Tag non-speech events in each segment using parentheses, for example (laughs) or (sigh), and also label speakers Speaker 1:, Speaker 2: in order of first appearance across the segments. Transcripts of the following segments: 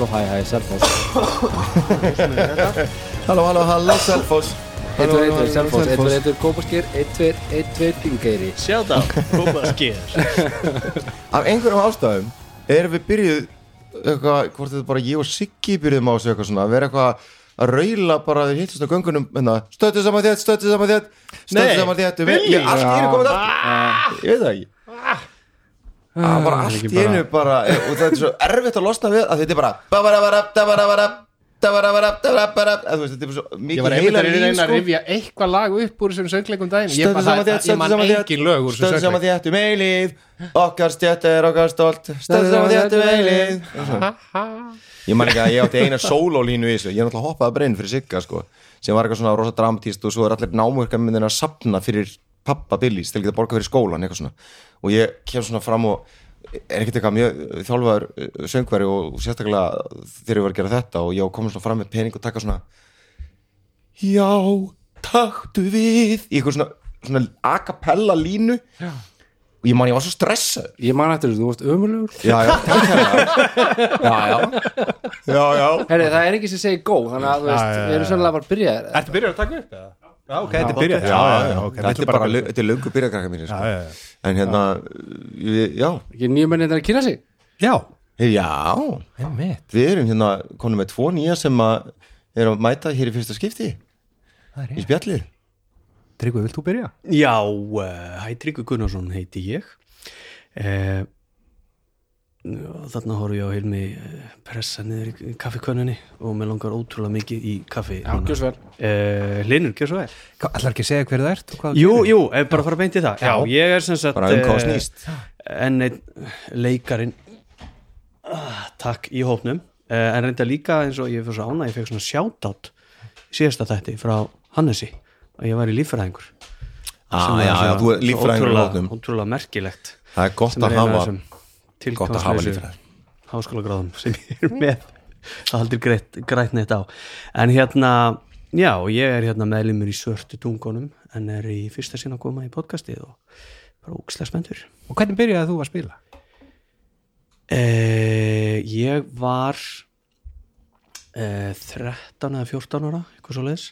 Speaker 1: Halló, hæ, hæ, Selfoss. (laughs)
Speaker 2: Halló, halló, halló, Selfoss.
Speaker 1: 1, 2, 1, 2, Selfoss 1, 2, 1, 2, Kópaskýr 1, 2, 1, 2, Þingeyri.
Speaker 3: Sjátt á, kópa sker (laughs)
Speaker 2: Af einhverjum ástæðum erum við byrjuð eitthvað, hvort þetta bara ég og Siggi byrjuðum á þessu eitthvað svona að vera eitthvað að raula bara þeir hittast á göngunum hérna, stöttu saman þétt, stöttu saman þétt stöttu saman þétt við, í einu komið það ég veit það ekki Það var allt í einu bara og það er svo erfitt að losna við að þetta er bara þetta er svo
Speaker 4: Ég
Speaker 2: mikið heila
Speaker 4: að reyna
Speaker 2: lín
Speaker 4: að
Speaker 2: sko.
Speaker 4: rifja eitthvað lag upp úr þessum söngleikum daginn. Ég,
Speaker 2: saman
Speaker 4: ég man
Speaker 2: saman
Speaker 4: engin lög úr þessum
Speaker 2: Stöndum saman
Speaker 4: söngleik.
Speaker 2: þétt um eilíð Okkar stjætt er okkar stolt. Stöndum saman þétt um eilíð Ég man ekki að ég átti eina sólólínu í þessu. Ég er náttúrulega hoppaði bara inn fyrir Sigga sko sem var eitthvað svona rosa dramatíst og svo er allir námurka myndin að sapna fyrir pappa Billys til að geta borga fyrir skólan eitthvað svona. Og ég kem svona fram og er ekkert eitthvað mjög þjálfaður uh, söngveri og sérstaklega þegar ég var að gera þetta og ég kom svona fram með pening og taka svona já, taktu við. Í eitthvað svona, svona a cappella línu. Já. og ég man ég var svo stressað
Speaker 1: Ég man eftir þessu, þú varst ömurlegur.
Speaker 2: Já, já, takk hérna já, já, já, já.
Speaker 1: Herri, það er ekki sem segir góð Þannig að, þú veist,
Speaker 4: Já, já,
Speaker 1: við erum sannlega bara byrjaðir.
Speaker 4: Ertu byrjað að taka upp? eða? Já, ok, þetta er byrjað.
Speaker 2: já, já,
Speaker 4: ok,
Speaker 2: þetta er bara, þetta er löngu sko.
Speaker 4: já, já.
Speaker 2: en hérna, við, já.
Speaker 1: Ekki nýjum mennir að kynna sig?
Speaker 4: Já,
Speaker 2: já,
Speaker 4: einmitt
Speaker 2: við erum hérna konum með tvo nýja sem að er að mæta hér í fyrsta skipti.
Speaker 4: Það er
Speaker 2: í spjallið
Speaker 4: Tryggvi, vilt þú byrja?
Speaker 3: Já, uh, hæ Tryggvi Gunnarsson heiti ég. Uh, Þarna horfum ég á heilmi uh, pressa niður í kaffikönninni og mér langar ótrúlega mikið í kaffi
Speaker 1: Já, gjör svo vel.
Speaker 3: uh, Linur, gjör svo vel.
Speaker 4: Ætlar ekki að segja hver það ert? og hvað þú
Speaker 3: Jú, jú, bara fara að beinti það. Já, ég er sem sagt
Speaker 2: bara um hvað
Speaker 3: eh, enn einn leikarin ah, takk í hópnum. Uh, en reynda líka eins og ég fyrir svo ána ég fekk svona shoutout í síðasta þætti frá Hannesi að ég var í líffræðingur.
Speaker 2: Ah, já, já, er líffræðingur í hóknum
Speaker 3: ótrúlega merkilegt.
Speaker 2: Það er gott að hafa gott að hafa
Speaker 3: tilgangslausu
Speaker 2: líffræði
Speaker 3: háskólagráðum sem ég er með. Það haldir greitt, grætt neitt á. En hérna, já, ég er hérna meðlumur í svörtu tungunum en er í fyrsta sinna að koma í podcastið og bara úkslega spenntur.
Speaker 4: Og hvernig byrjaði þú að spila?
Speaker 3: Eh, ég var eh, 13 eða 14 ára eitthvað svo leiðis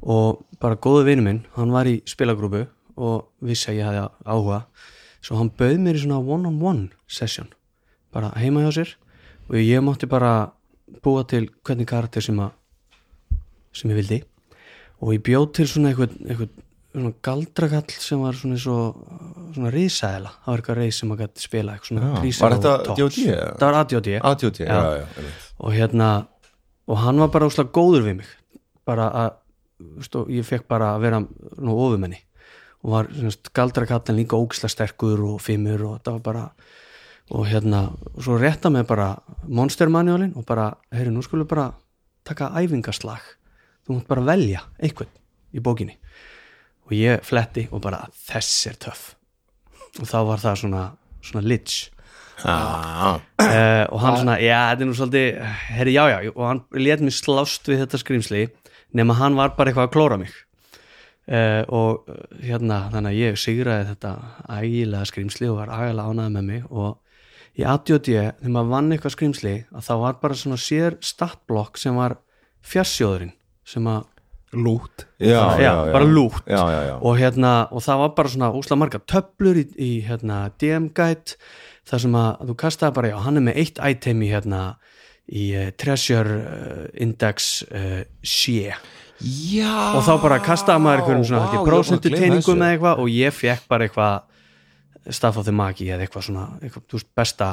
Speaker 3: og bara góðu vinnu minn, hann var í spilagrúpu og vissi að ég hefði áhuga svo hann bauð mér í svona one-on-one session, bara heima hjá sér. Og ég mátti bara búa til hvernig karakter sem að sem ég vildi. Og ég bjóð til svona eitthvað, eitthvað svona galdrakall sem var svona og svona risaðela, það var eitthvað reis sem maður gæti spila eitthvað svona
Speaker 2: Já, var þetta. D.O.D.
Speaker 3: það var ADOD
Speaker 2: ADOD, já,
Speaker 3: Já.
Speaker 2: já,
Speaker 3: og hérna og hann var bara úslega góður við mig. Bara að stó, ég fekk bara að vera nú ofumenni og var semst, galdrakallin líka ógislega sterkur og fimmur og það var bara og hérna, og svo rétta með bara monstermanuálin og bara heyri, nú skulum bara taka æfingaslag. Þú mátt bara velja einhvern í bókinni. Og ég fletti og bara þess er töff. Og þá var það svona, svona litch
Speaker 2: Ah,
Speaker 3: uh, og hann svona, já, þetta er nú svolítið herri, já, já, og hann let mér slást við þetta skrýmsli, nema hann var bara eitthvað að klóra mig uh, og uh, hérna, þannig að ég sigraði þetta ægilega skrýmsli og var ægilega ánæði með mig. Og í ADOD, þegar maður vann eitthvað skrýmsli að þá var bara svona sér statblokk sem var fjarsjóðurinn sem að,
Speaker 4: Lút.
Speaker 2: Já, já, já,
Speaker 3: bara lút.
Speaker 2: Já, já, já.
Speaker 3: og hérna, og það var bara svona úsla marga töflur í, í hérna DM-gæt þar sem að þú kastaði bara, já, hann er með eitt item í hérna í uh, treasure uh, index uh, sé
Speaker 2: já.
Speaker 3: Og þá bara kastaði maður einhverjum svona wow,
Speaker 2: gleyma
Speaker 3: teiningum eða eitthvað og ég fekk bara eitthvað staff of the magi eða eitthvað svona eitthvað, veist, besta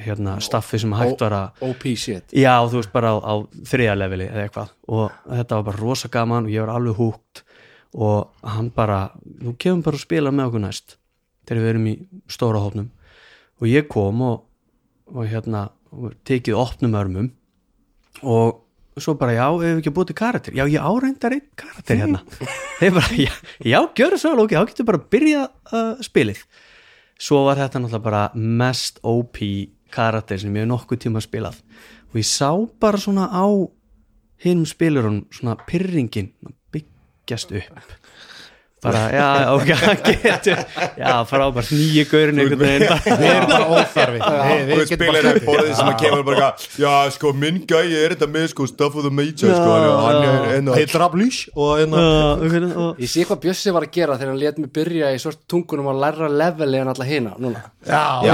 Speaker 3: hérna, staffi sem hægt var að
Speaker 1: OP shit.
Speaker 3: Já, þú veist bara á, á þriða leveli eða eitthvað. Og þetta var bara rosa gaman og ég var alveg húgt og hann bara, þú kemur bara að spila með okkur næst þegar við erum í stóra hópnum. Og ég kom og, og hérna og tekið opnum örmum. Og svo bara já, ef við ekki búið til karakter. Já, ég áreindar einn karakter hérna. (laughs) Þeir bara, já, já gjör það svo ok, þá getur bara að byrja uh, spilið. Svo var þetta náttúrulega bara mest OP karakter sem ég hef nokkuð tíma spilað. Og ég sá bara svona á hinum spilurinn svona pyrringin byggjast upp bara, já, ok, getur já, frábært, nýju gaurin einhvern veginn
Speaker 4: Við erum bara óþarfi Við,
Speaker 2: og
Speaker 4: við bara
Speaker 2: er borðið sem að kemur bara já sko minn gæi er þetta með sko stuff of the major sko hann er enn
Speaker 4: Heill Rablís og hérna
Speaker 3: og-
Speaker 1: Ég sé hvað Bjössi var að gera þegar hann let mig byrja í svort tungunum að læra leveli en alla hina núna
Speaker 4: Já,
Speaker 2: Já.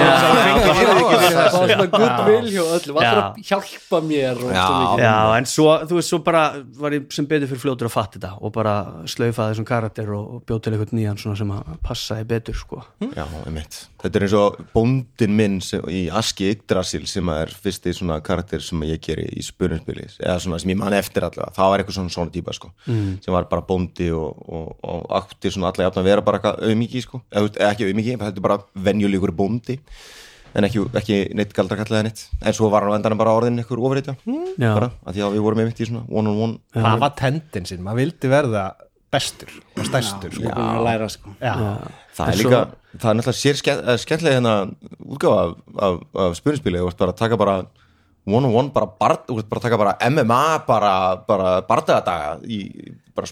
Speaker 1: Var svona good will hjá öllu Var það að hjálpa mér og
Speaker 2: Já.
Speaker 1: svo mikið.
Speaker 3: Já, en svo, þú veist, svo bara var ég sem betur fyrir fljótur að fatta þetta og bara slaufaði þessum karakter og, bjóð til eitthvað nýjan svona sem að passaði betur, sko
Speaker 2: Já, einmitt. Þetta er eins og bóndin minn sem, í Aski Yggdrasil sem er fyrsti svona karakter sem ég geri í spurninspili eða svona sem ég man eftir allavega það var eitthvað svona svona típa sko
Speaker 3: Mm.
Speaker 2: sem var bara bóndi og, og, og átti svona allavega að vera bara eitthvað auðmiki sko eða ekki auðmiki, þetta er bara venjulíkur bóndi en ekki, ekki neitt galdra kallaði neitt. En svo var hann á endanum bara orðin ofurreitja
Speaker 3: Já.
Speaker 2: bara, að því að við vorum einmitt í svona one on one.
Speaker 4: Það var tendensin, maður vildi verða bestur og stærstur sko.
Speaker 1: Sko.
Speaker 4: Já,
Speaker 2: Það er líka, það er náttúrulega sér eh, skemmtilega hérna útgáfa af, af, af spurningsspili þú veist bara að taka bara one on one, bara, bara að taka bara MMA bara, bara bardaðadaga í bara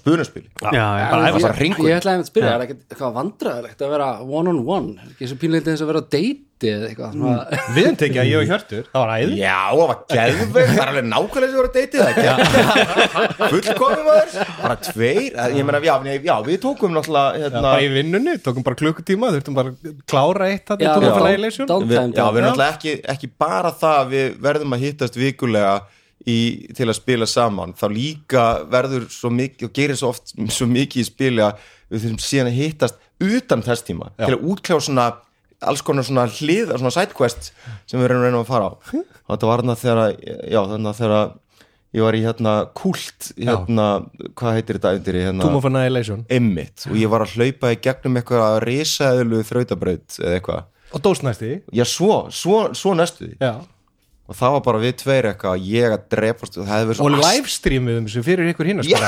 Speaker 2: bara
Speaker 1: ég-
Speaker 2: bara hringur.
Speaker 1: Ég ætlaði að spyrja, er ekkert eitthvað vandræðilegt að vera one on one, er ekki svo pínleitið eins að vera á deiti eða eitthvað svona,
Speaker 4: við erum tekið að ég og Hjörtur Það var æði.
Speaker 2: Já, það var geðveik, það er alveg nákvæmlega sem voru að deytið það fullkomum maður. Bara tveir, ég meina, já, nei, já við tókum náttúrulega hérna,
Speaker 4: bara í vinnunni, tókum bara klukkutíma þurftum bara að klára eitt þarna
Speaker 1: já.
Speaker 4: tókum bara
Speaker 2: við,
Speaker 1: Downtime,
Speaker 2: já, við erum náttúrulega ekki, ekki bara það að við verðum að hittast vikulega í, til að spila saman þá líka verður svo mikið og gerir svo oft svo mikið í spili að við þurfum síðan að hittast utan þess tíma
Speaker 4: Já.
Speaker 2: til að útkljá svona alls konar svona hlið, svona sidequest sem við reynum að fara á. Og þetta var þarna þegar að- já, þarna þegar ég var í hérna kult hérna, hvað heitir þetta undir hérna?
Speaker 4: Tóma fann Annihilation.
Speaker 2: Emmitt og ég var að hlaupa í gegnum eitthvað risaðulu þrautabraut eða eitthvað.
Speaker 4: Og dósnæsti
Speaker 2: Já, svo, svo, svo næstu því.
Speaker 4: Já.
Speaker 2: Og það var bara við tveir eitthvað ég að drepast og það hefði verið svo
Speaker 4: og livestreamum þessu fyrir ykkur hinn það,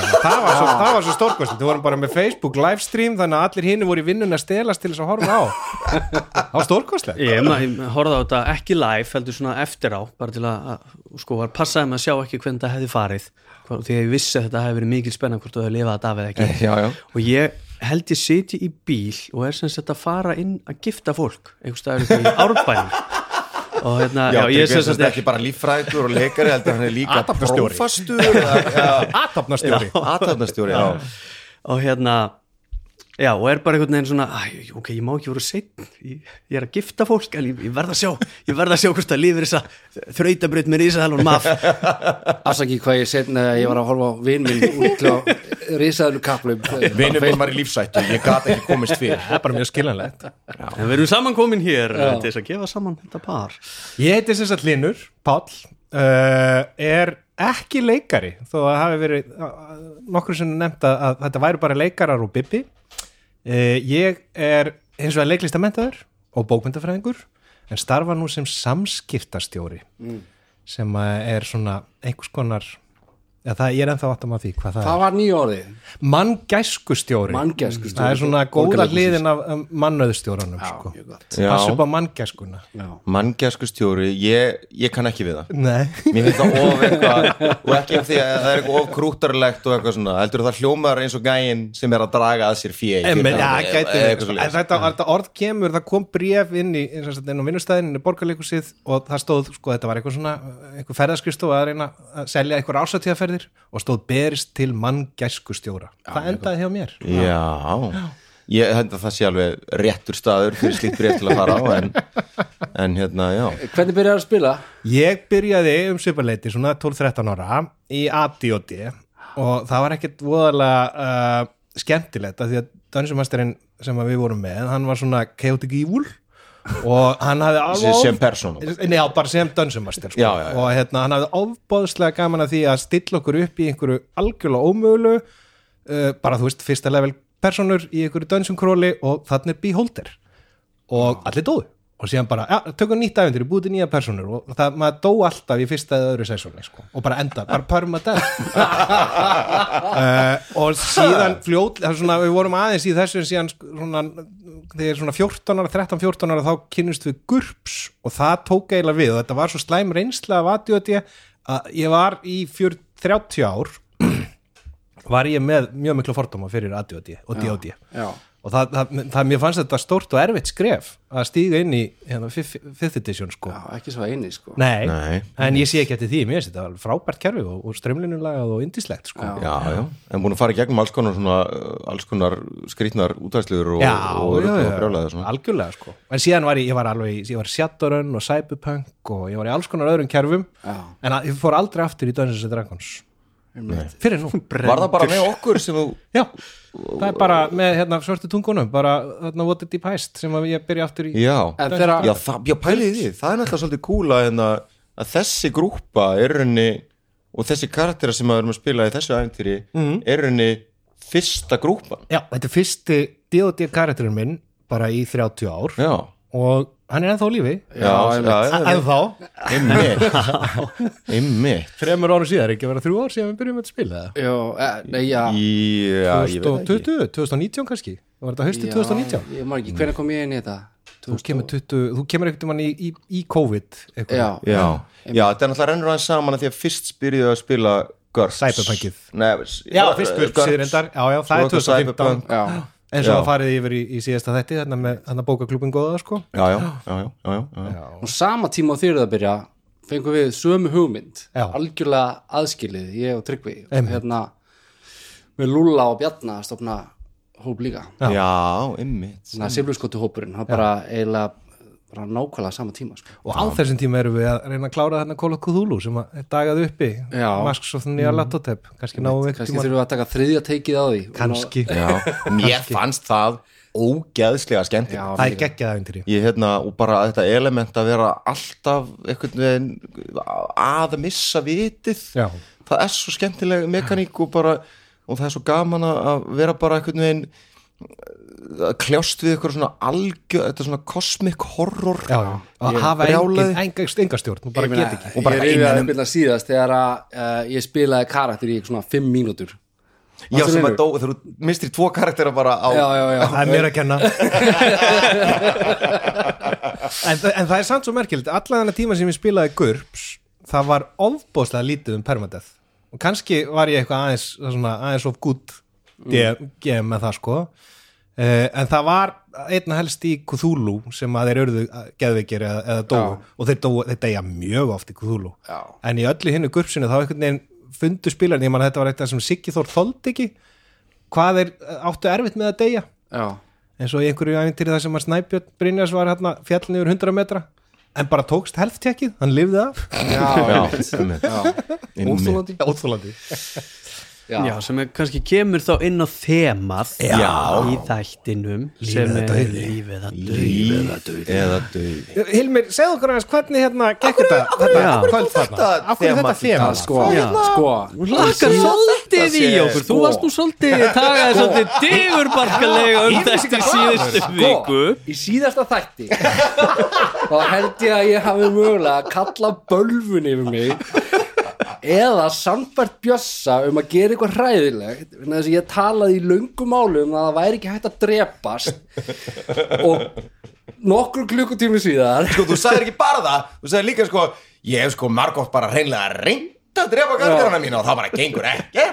Speaker 4: var svo, það var svo stórkvæmst við vorum bara með Facebook livestream þannig að allir hinn voru í vinnun að stelast til þess að horfa á. Það var stórkvæmslega
Speaker 3: Ég, ma- ég horfði á þetta ekki live, heldur svona eftir á bara til að, að sko, var passaði með að sjá ekki hvernig það hefði farið. Því að ég vissi að þetta hefði verið mikil spennan hvort þú hefði lifað þetta af eða ekki.
Speaker 2: Já, já.
Speaker 3: og ég held ég sitji í bíl og er sem sagt að fara inn að gifta fólk einhvers staðar upp í árbænum og hérna,
Speaker 2: Já,
Speaker 3: já,
Speaker 2: ég
Speaker 3: sagt
Speaker 2: ekki bara líffræður og leikari heldur hann er líka
Speaker 4: aðtapnastjóri
Speaker 2: aðtapnastjóri, já.
Speaker 3: Og hérna já, og er bara einhvern veginn svona æ, ok, ég má ekki voru setn ég, ég er að gifta fólk, en ég, ég verð að sjá ég verð að sjá hvort það lifir þessa þrautabraut með Ísahel og Maf
Speaker 1: afsaki hvað ég setna að ég var að horfa á vinn minn út á risaðlu kaplum
Speaker 2: vinnur minn var í lífsættu, ég gat ekki komist fyrir.
Speaker 4: Það er bara mjög skiljanlegt.
Speaker 3: En við erum samankomin hér
Speaker 1: Já.
Speaker 3: til þess að gefa saman þetta par.
Speaker 4: Ég heiti sem sagt Linur, Páll uh, er ekki leikari þó að hafi verið nokkur sem nefnt að, að þetta væri bara leikarar og bibbi uh, ég er eins og að leiklistamentaður og bókmyndafræðingur en starfa nú sem samskiptastjóri sem að er svona einhvers konar ja, það, ég er ennþá áttum á því hvað það,
Speaker 1: það var
Speaker 4: er manngæskustjóri
Speaker 1: Manngæskustjóri.
Speaker 4: það er svona góða hliðin af um, mannöðstjóranum
Speaker 1: já,
Speaker 4: sko.
Speaker 1: mjög gott.
Speaker 2: Já.
Speaker 4: passa upp á manngæskuna.
Speaker 1: Já.
Speaker 2: manngjaskustjóri, ég, ég kann ekki við það.
Speaker 4: Nei.
Speaker 2: Mér finnst það of eitthvað og ekki af því að það er eitthvað of krúttarlegt og eitthvað svona, heldur það hljómar eins og gæinn sem er að draga að sér
Speaker 4: men, ja, gæti, þetta, þetta orð það borgarleikusið og það stóð, berist til manngæskustjóra. Það endaði hjá mér.
Speaker 2: Já, ég held að það sé alveg réttur staður fyrir slíkt breyft til að fara á en, en hérna, já.
Speaker 1: Hvernig byrjar að spila?
Speaker 4: Ég byrjaði um sviparleiti svona 12-13 ára í ADOD og það var ekkert voðalega uh, skemmtilegt að því að Dungeon sem við vorum með, hann var svona chaotic evil og hann hafði alveg
Speaker 2: sem persónu
Speaker 4: Nei, já, bara sem Dungeon Master sko. Og hérna, hann hafði ofbóðslega gaman að því að stilla okkur upp í einhverju algjörlega ómögulu uh, bara þú veist, fyrsta level personur í einhverju crawli og þannig er Beholder. Og allir dóðu og síðan bara, já, tökum nýtt ævendir búið til nýja personur og það, maður dó alltaf í fyrsta eða öðru sesóni, sko, og bara enda bara permadeath. Uh, (laughs) og síðan fljót það er svona, við vorum aðeins í þessu síðan svona, þegar svona 14 ára 13-14 ára þá kynnust við GURPS. Og það tók eiginlega við og þetta var svo slæm reynsla af ADHD að ég var í fjör, 30 ár (clears throat) var ég með mjög miklu fordóma fyrir ADHD og DOD
Speaker 1: já,
Speaker 4: og það, það, það, mér fannst þetta stórt og erfitt skref að stíga inn í hérna, fifth, edition sko.
Speaker 1: Já, ekki svo eini sko.
Speaker 4: Nei,
Speaker 2: Nei.
Speaker 4: en ég sé ekki eftir því, mér finnst þetta frábært kerfi og, og strömlinulagað og indislegt sko.
Speaker 1: Já.
Speaker 2: Já, já, en búin að fara í gegnum alls konar svona, uh, alls konar skrýtnar útvæðsluður og, og, og
Speaker 4: já,
Speaker 2: brjólaði
Speaker 4: algjörlega sko. En síðan var ég, ég var alveg, ég var Shadowrun og Cyberpunk og ég var í alls konar öðrum kerfum.
Speaker 1: Já.
Speaker 4: en að, ég fór aldrei aftur í Dungeons Dragons fyrir nú.
Speaker 2: Var það bara með okkur sem þú
Speaker 4: já, það er bara með hérna, svörtu tungunum bara hérna, What the Deep Heist sem að ég byrja aftur í.
Speaker 2: Já,
Speaker 1: þegar-
Speaker 2: já, það, já pæliði því. Það er náttúrulega svolítið kúla en að, að þessi grúpa er raunni og þessi karaktera sem að erum að spila í þessu æfintýri
Speaker 4: Mhm.
Speaker 2: er raunni fyrsta grúpan
Speaker 4: já, þetta er fyrsti D&D karakterinn minn bara í 30 ár.
Speaker 2: Já,
Speaker 4: og hann er ennþá á lífi.
Speaker 2: Já, já, já,
Speaker 4: ennþá. (laughs)
Speaker 2: Einmitt.
Speaker 4: Þremur árum síðar, ekki að vera þrjú ár síðan við byrjum að spila
Speaker 1: já, eh, nei, já.
Speaker 2: Já, ég veit ekki.
Speaker 4: 2020, 2019 kannski? Var þetta
Speaker 1: já,
Speaker 4: 2019
Speaker 1: ég ekki, hvernig kom ég inn í þetta?
Speaker 4: Þú kemur, 20, þú kemur einhvern veginn í, í, í COVID eitthvað.
Speaker 1: já,
Speaker 2: Já, já, þetta er náttúrulega rennur aðeins saman að því að fyrst byrjuðu að spila GURPS
Speaker 4: Cyberpunkið.
Speaker 2: Nei,
Speaker 4: já, fyrst GURPS síður endar já, já, það er
Speaker 2: Svo
Speaker 4: 2015
Speaker 2: Cyberpunk.
Speaker 1: já,
Speaker 4: eins og að farið yfir í, í síðasta þetti þarna með þarna bókaklubin góða sko.
Speaker 2: Já, já, já, já, já, já, já.
Speaker 1: og sama tíma á þýrið að byrja fengum við sömu hugmynd.
Speaker 4: Já.
Speaker 1: algjörlega aðskilið, ég og Tryggvi.
Speaker 4: Einmitt.
Speaker 1: hérna með Lúlla og Bjarna að stofna hóp líka.
Speaker 4: Já.
Speaker 2: Já, einmitt.
Speaker 1: Þannig að Silfurskottu hópurinn, það bara eiginlega bara nákvæmlega sama tíma sko.
Speaker 4: og á þessum tíma erum við að reyna að klára þarna Call of Cthulhu sem að er dagað uppi. Masks of the Nýja Latotep kannski náum við
Speaker 1: kannski þurfum við að taka þriðja teikið á því.
Speaker 4: Kannski, (laughs)
Speaker 2: mér fannst það ógeðslega
Speaker 1: Já,
Speaker 4: það er geggjað æfintýri
Speaker 2: ég hérna, og bara þetta element að vera alltaf einhvern veginn að missa vitið.
Speaker 4: Já.
Speaker 2: það er svo skemmtileg mekaník og bara, og það er svo gaman að að vera bara einhvern veginn kljást við eitthvað svona algjör, þetta svona cosmic horror.
Speaker 4: Já, já. að hafa
Speaker 2: brjálaði.
Speaker 4: engin, enga, enga stjórn, þú bara
Speaker 1: Ég meina,
Speaker 4: get ekki.
Speaker 2: Og bara
Speaker 1: ég
Speaker 2: innan um-
Speaker 1: upp hérna síðast þegar að uh, ég spilaði karakter í svona 5 mínútur.
Speaker 2: Já, sem að dó, þegar þú mistir tvo karaktera bara á
Speaker 1: já, já, já,
Speaker 4: það er mér að kenna. (laughs) En, en það er samt svo merkild allan þennan tíma sem ég spilaði GURPS það var ofbóðslega lítið um permadeath. Og kannski var ég eitthvað aðeins svona, aðeins of good GM með það sko. Uh, en það var einna helst í Cthulhu sem að þeir örðu geðveikir eða, eða dóu.
Speaker 1: Já.
Speaker 4: og þeir, dóu, þeir deyja mjög oft í Cthulhu.
Speaker 1: Já.
Speaker 4: en í öllu hinnu gurpsinu þá einhvern veginn fundu spilarni, ég man að þetta var eitthvað sem Siggi Þór þoldi ekki hvað þeir eh, áttu erfitt með að deyja.
Speaker 1: Já,
Speaker 4: eins og í einhverju æfintýri það sem að Snæbjörn Brynjas var hérna fjallin yfir 100 metra. En bara tókst helftjekkið, hann lifði af.
Speaker 1: Já, einmitt. Já. Já,
Speaker 3: sem er, kannski kemur þá inn á þemað
Speaker 2: Já.
Speaker 3: í þættinum sem er lífið að dauði.
Speaker 2: líf eða döð
Speaker 4: Hilmir, segðu okkur aðeins hvernig hérna gekk þetta, þarna?
Speaker 2: þetta
Speaker 4: af hverju þetta
Speaker 2: þema-
Speaker 1: sko,
Speaker 3: Já.
Speaker 1: sko.
Speaker 3: Þú lakar svolítið í okkur. Þú
Speaker 1: sko.
Speaker 3: varst nú svolítið tagaði svolítið digurbarkalega um þetta í síðustu viku.
Speaker 1: í síðasta þætti (laughs) þá held ég að ég hafi mögulega að kalla bölvun yfir mig eða sambært bjössa um að gera eitthvað hræðilegt þess að ég talaði í löngum málu um að það væri ekki hægt að drepast. Og nokkur klukkutími síðar
Speaker 2: sko, þú sagðir ekki bara það þú sagðir líka sko, ég hef sko margótt bara hreinlega reynd að drepa karakterana mína og það bara gengur ekki.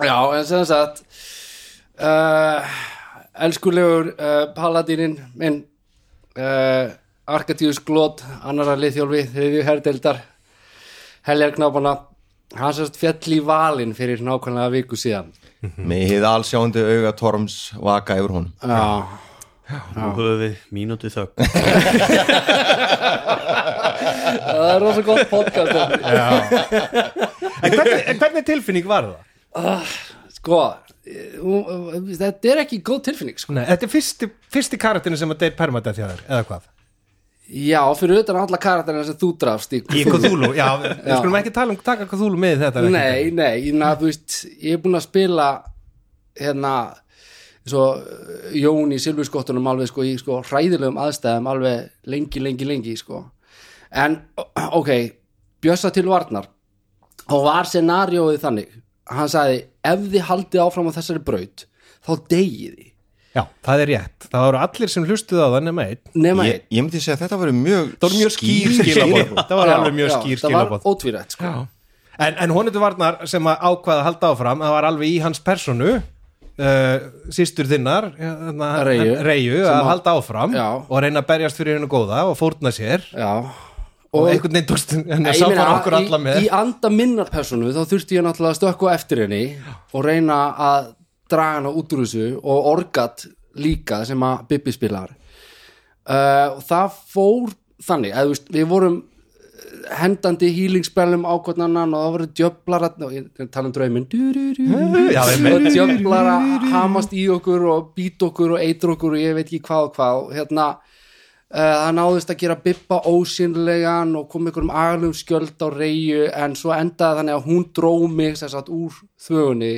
Speaker 1: Já, en sem sagt uh, elskulegur uh, paladinin minn uh, Arkadíus Glót annara liðþjólfi þriðju herdeldar heljarknápana hann sérst fjall í valin fyrir nákvæmlega viku síðan.
Speaker 2: Með hið allsjándi auga Torms vaka yfir hún
Speaker 1: já,
Speaker 3: Nú höfum við mínútu þögg (laughs)
Speaker 1: það er rosa gott podcast
Speaker 4: en hvernig, (laughs) en hvernig tilfinning var það?
Speaker 1: sko eh, hún- þetta er ekki góð tilfinning sko.
Speaker 4: Nei, þetta er fyrsti, fyrsti karakterin sem að deyr hjá þér, eða hvað?
Speaker 1: Já, fyrir utan alla karakterina sem þú drafst í
Speaker 4: Cthulhu, já, við (laughs) skulum ekki tala um taka Cthulhu með þetta
Speaker 1: Nei, nei, na, þú veist, ég er búin að spila hérna svo Jón í Silfurskottunum alveg sko í sko hræðilegum aðstæðum alveg lengi, lengi, lengi sko. En ok, Bjössa til Varnar. Þá var scenarióið þannig. Hann sagði, ef þið haldið áfram á þessari braut, þá degið þið
Speaker 4: Já, það er rétt, það voru allir sem hlustuð á það nema einn.
Speaker 1: Nema
Speaker 2: ég,
Speaker 1: einn.
Speaker 2: ég myndi segja að þetta var mjög
Speaker 4: Það voru mjög skýr skilabóð (laughs) Það var
Speaker 1: Já,
Speaker 4: alveg mjög
Speaker 1: já,
Speaker 4: skýr
Speaker 1: það var
Speaker 4: skilabóð
Speaker 1: ótvírætt sko.
Speaker 4: en, en honum til varnar sem að ákvaða að halda áfram það var alveg í hans personu uh, sístur þinnar hérna,
Speaker 1: Reyju.
Speaker 4: Reyju að
Speaker 1: að-
Speaker 4: halda áfram
Speaker 1: Já.
Speaker 4: og reyna að berjast fyrir hennu góða og fórna sér.
Speaker 1: Já.
Speaker 4: Og einhvern veginn tókst henni að
Speaker 1: Ég
Speaker 4: samfara okkur alla með.
Speaker 1: í, í anda minnar personu þá þurfti ég náttúrulega að stökkva á eftir henni og reyna að draga hana út úr þessu og orgat líka sem að Bibi spilar. Uh, það fór þannig að veist, við vorum eh, hendandi hýlingsspelum ákvörnannan og það voru djöflar tala um drauminn. Og djöflar að hamast í okkur og být okkur og eitur okkur og ég veit ekki hvað og hvað. Hérna uh, það náðist að gera Bibba ósynlegan og kom ykkur um agalum skjöld á reyju en svo endaði þannig að hún dró mig sem sagt úr þvögunni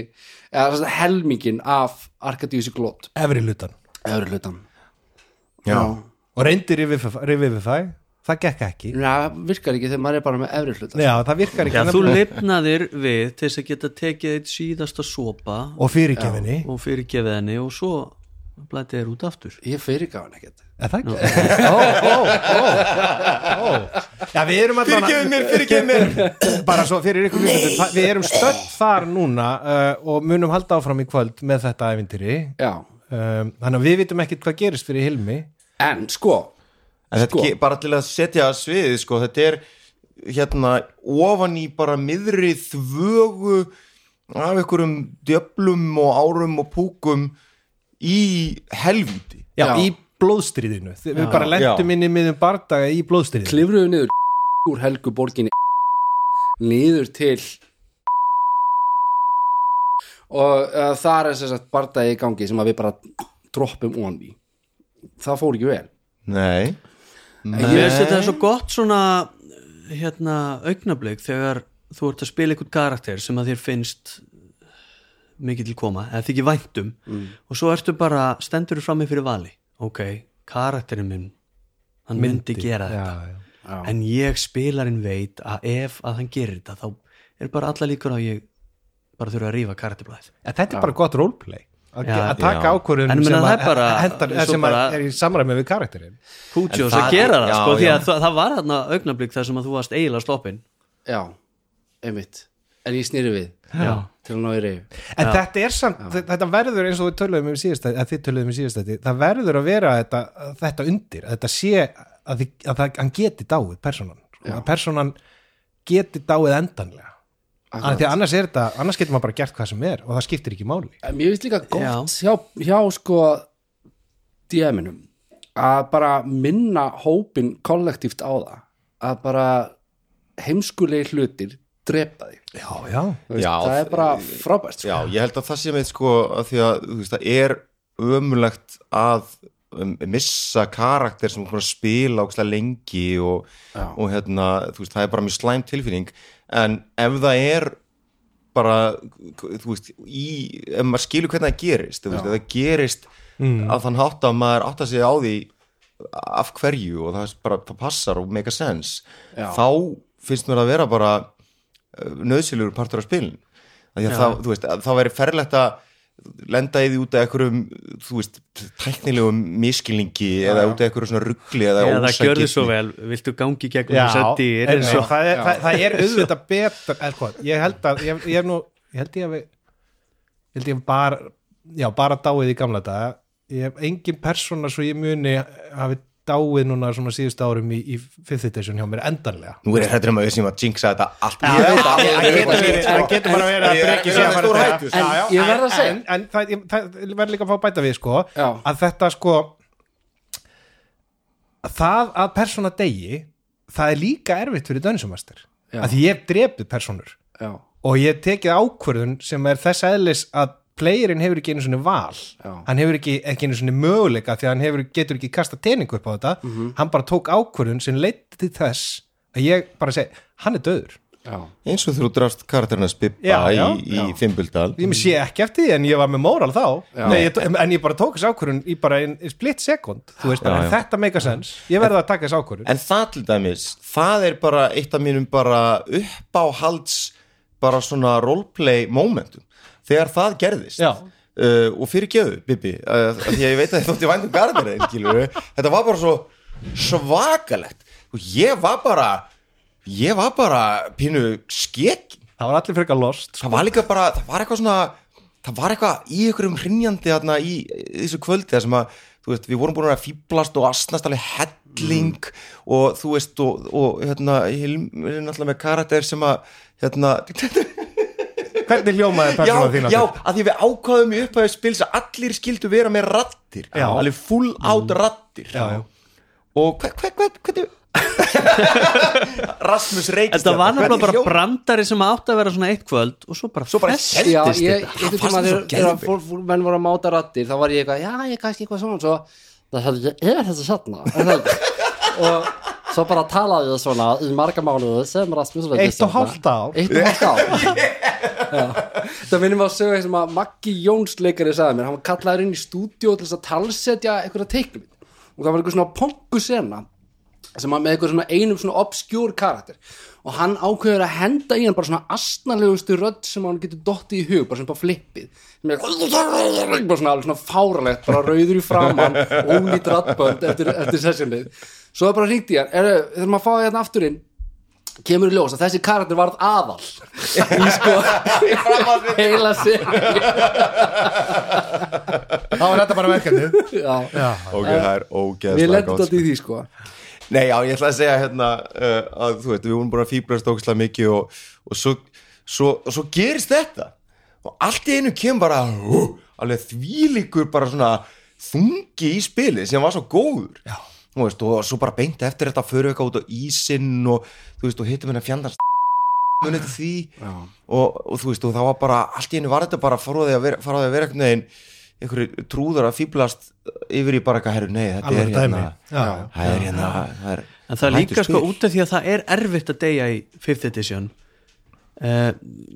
Speaker 1: eða helmingin af Arkadíusi glót
Speaker 4: efri hlutan
Speaker 1: öðru hlutan
Speaker 2: Já.
Speaker 4: og reyndi Revivify það gekk ekki.
Speaker 1: Já, virkar ekki þegar maður er bara með efri hlutan
Speaker 4: Já, það virkar ekki.
Speaker 3: Já, þú lifnaðir við til þess að geta tekið eitt síðasta sopa.
Speaker 4: Og fyrirgefinni
Speaker 3: og fyrirgefið henni og svo blætið þér út aftur.
Speaker 1: Ég fyrirgaf hann ekkert
Speaker 4: Er það ekki? Ó, ó, ó, ó Já, við erum allan
Speaker 2: Fyrirgefðu mér, fyrirgefðu mér
Speaker 4: Bara svo fyrir ykkur það- Við erum stödd þar núna uh, og munum halda áfram í kvöld með þetta ævintýri
Speaker 1: Já,
Speaker 4: um, Þannig að við vitum ekkert hvað gerist fyrir Hilmi
Speaker 1: en sko
Speaker 2: En þetta
Speaker 1: Sko.
Speaker 2: sko. bara til að setja að sviðið sko, þetta er hérna ofan í bara miðri þvögu af einhverjum djöflum og árum og púkum í helvíti
Speaker 4: Já,
Speaker 1: Já.
Speaker 4: í blóðstríðinu. Við bara lentum
Speaker 2: Já.
Speaker 4: inn í miðum bardaga í blóðstríðinu.
Speaker 1: Klifruðu niður úr helgu borginni niður til og uh, þar er sem sagt bardagi í gangi sem að við bara droppum on í. Það fór ekki vel.
Speaker 2: Nei.
Speaker 3: Ég veist þetta er svo gott svona hérna augnablik þegar þú ert að spila einhvern karakter sem að þér finnst mikið til koma, eða þykir væntum og svo ertu bara, stendur þú frammi fyrir vali ok, karakterinn minn hann myndi, gera þetta
Speaker 4: já, já.
Speaker 1: Já.
Speaker 3: en ég spilarinn veit að ef að hann gerir þetta þá er bara alla líkur að ég bara þurfa að rífa karakterblæð
Speaker 4: En Þetta er bara gott roleplay að,
Speaker 3: Já.
Speaker 4: að taka
Speaker 2: Já.
Speaker 4: ákvörðun sem, að,
Speaker 3: er bara-
Speaker 4: hendar,
Speaker 3: svo
Speaker 4: sem
Speaker 3: bara-
Speaker 4: er í samræmi við karakterin
Speaker 3: Kútjós að gera það
Speaker 2: já,
Speaker 3: sko, því
Speaker 2: já.
Speaker 3: að það, það var þarna augnablik þar sem að þú varst eiginlega sloppin
Speaker 1: já, einmitt en ég snýri við
Speaker 3: Já.
Speaker 1: til að ná í reyju
Speaker 4: En þetta er samt, þetta verður eins og við töluðum um síðastætti, að þið töluðum um síðastætti það verður að vera þetta, þetta undir að þetta sé að, þið, að það, hann geti dáið personan, sko, að personan geti dáið endanlega. Að því að annars er þetta, annars getur maður bara gert hvað sem er og það skiptir ekki máli.
Speaker 1: Mér finnst líka gott hjá, hjá sko DM-inum að bara minna hópin kollektíft á það að bara heimskulegi hlutir drepa þig.
Speaker 4: Já, já,
Speaker 1: veist,
Speaker 2: Já,
Speaker 1: það er bara frábært sko.
Speaker 2: Já, ég held að það sé með sko að því að þú veist, það er ömulegt að um, missa karakter sem er spila ógstlega lengi og, og hérna, þú veist, það er bara mjög slæm tilfinning. En ef það er bara, þú veist í, ef maður skilur hvernig það gerist þú veist, ef það gerist að þann hátt að maður átt að segja á því af hverju og það, bara, það passar og make a sense
Speaker 1: Já.
Speaker 2: þá finnst mér að vera bara nöðsilegur partur af spilin að þú veist, að það væri ferlegt að lenda í því út af einhverjum þú veist, tæknilegum miskilningi eða út af einhverju svona ruggli eða,
Speaker 3: eða það gjörði svo
Speaker 2: ósanngirni.
Speaker 3: vel, viltu gangi gegnum
Speaker 4: já
Speaker 3: þess að dýr eins og
Speaker 4: það, er, það, það er auðvitað betur er, hvað, ég held að ég, ég, hef nú, ég held ég að við ég held ég hef bara já, bara dáið í gamla daga. Ég hef engin persóna svo ég muni hafi dáið núna svona síðustu árum í, í fifth edition hjá mér endanlega.
Speaker 2: Nú er ég hrættur um að við sem að jinxa þetta allt.
Speaker 1: Ég veit það.
Speaker 4: það getur það getur bara verið að
Speaker 2: Ég er
Speaker 4: breki
Speaker 2: ekki
Speaker 4: sé að
Speaker 2: að
Speaker 4: fara að
Speaker 1: sko. En að
Speaker 4: það, verður líka að fá að bæta við sko að þetta sko að það að persóna degi það er líka erfitt fyrir dönsumastur
Speaker 1: Já.
Speaker 4: að því ég hef drepið persónur.
Speaker 1: Já,
Speaker 4: og ég hef tekið ákvörðun sem er þess eðlis að playerin hefur ekki einu svona val.
Speaker 1: Já.
Speaker 4: hann hefur ekki, ekki einu svona möguleika því að hann hefur, getur ekki kasta teningu upp á þetta.
Speaker 1: Mhm.
Speaker 4: hann bara tók ákvörðun sem leiti til þess að ég bara segi, hann er döður
Speaker 1: já,
Speaker 2: eins og þú drafst karakterina spippa
Speaker 4: Já, já,
Speaker 2: í, í Fimbildal.
Speaker 4: Ég sé ekki eftir því en ég var með móral þá. Nei, ég, en ég bara tók þess ákvörðun í bara ein, ein split sekund þú veist bara,
Speaker 2: Já,
Speaker 4: en
Speaker 2: já.
Speaker 4: þetta meika sens ég verði að taka þess ákvörðun.
Speaker 2: En það til dæmis, það er bara eitt af mínum bara uppáhalds bara svona roleplay momentum, þegar það gerðist.
Speaker 4: Já.
Speaker 2: uh, og fyrir geðu, Bibi uh, því að ég veit að þið þótti vændum garðir (laughs) skilur, þetta var bara svo svakalegt. Og ég var bara ég var bara pínu skekkin
Speaker 4: það var allir frekar lost
Speaker 2: það var líka bara, það var eitthvað svona það var eitthvað í einhverjum hrinjandi þarna í, í þessu kvöldi sem að þú veist, við vorum búin að fýblast og asnast alveg helling og þú veist og, og hérna, Hilm er náttúrulega með karakter sem að hérna,
Speaker 4: hvernig hljómaði persóna þín
Speaker 2: já, að því við ákvaðum í upphæðu spils að allir skildu vera með rattir
Speaker 4: Já.
Speaker 2: alveg full out rattir
Speaker 4: já, já.
Speaker 2: og hver, hver, hver, hvernig (laughs) Rasmus Reykjast
Speaker 3: Þetta var náttúrulega bara brandari sem átti að vera svona eitt kvöld og svo bara,
Speaker 2: Svo bara
Speaker 3: festist
Speaker 1: Já,
Speaker 3: þetta.
Speaker 1: ég,
Speaker 2: Það fannst
Speaker 1: tíma
Speaker 2: mér svo
Speaker 1: þegar þegar menn voru að máta rattir þá var ég eitthvað, já, ég er kannski eitthvað svona svo, það hefði ég, er þetta svona (laughs) er það ekki? og svo bara talaði ég svona í marga mánuðu sem Rasmus Reykjavík
Speaker 4: Eitt og hálft ár.
Speaker 1: Eitt og hálft Já. (laughs) Það minnum að sögja sem að Maggi Jóns leikari sagði mér, hann var kallaður inn í stúdíó til þess að talsetja einhverja teiknum og það var einhver svona pongu sena sem var með eitthvað svona einum svona obskjúr karakter. Og hann ákveður að henda í hann bara svona astnalegustu rödd sem hann getur dottið í hug, bara svona på flippið. Sem er bara svona svona fáralegt bara rauður í framann ólít raddbönd eftir, eftir sessionið. Svo er bara í hann, er, þegar maður fáið hérna aftur inn kemur í ljós að þessi karakter varð aðal í sko heila sig
Speaker 4: þá var þetta bara verkefnið.
Speaker 1: Já,
Speaker 4: já,
Speaker 2: ok, það er
Speaker 1: við
Speaker 2: ógeðslega
Speaker 1: lendum
Speaker 2: gott
Speaker 1: þetta í því sko.
Speaker 2: Nei, já, ég ætla að segja hérna uh, að þú veit, við vorum búin að fýblast ógislega mikið og, og svo, svo, svo gerist þetta. Og allt í einu kemur bara uh, alveg þvílíkur bara svona þungi í spilið sem var svo góður. Já. Veist, og svo bara beint eftir þetta fyrir eitthvað út á ísinn og þú veist, og hittum henni fjandars munið til því. Og, og þú veist, og það var bara allt í einu var þetta bara faraði að vera, faraði að vera einhvern veginn einhverju trúðar að fýblast yfir í bara eitthvað herru, nei, þetta
Speaker 4: Alveg
Speaker 2: er hérna
Speaker 4: Já, já.
Speaker 2: það er hérna það er,
Speaker 3: En það er líka sko út af því að það er erfitt að deyja í 5th edition eh,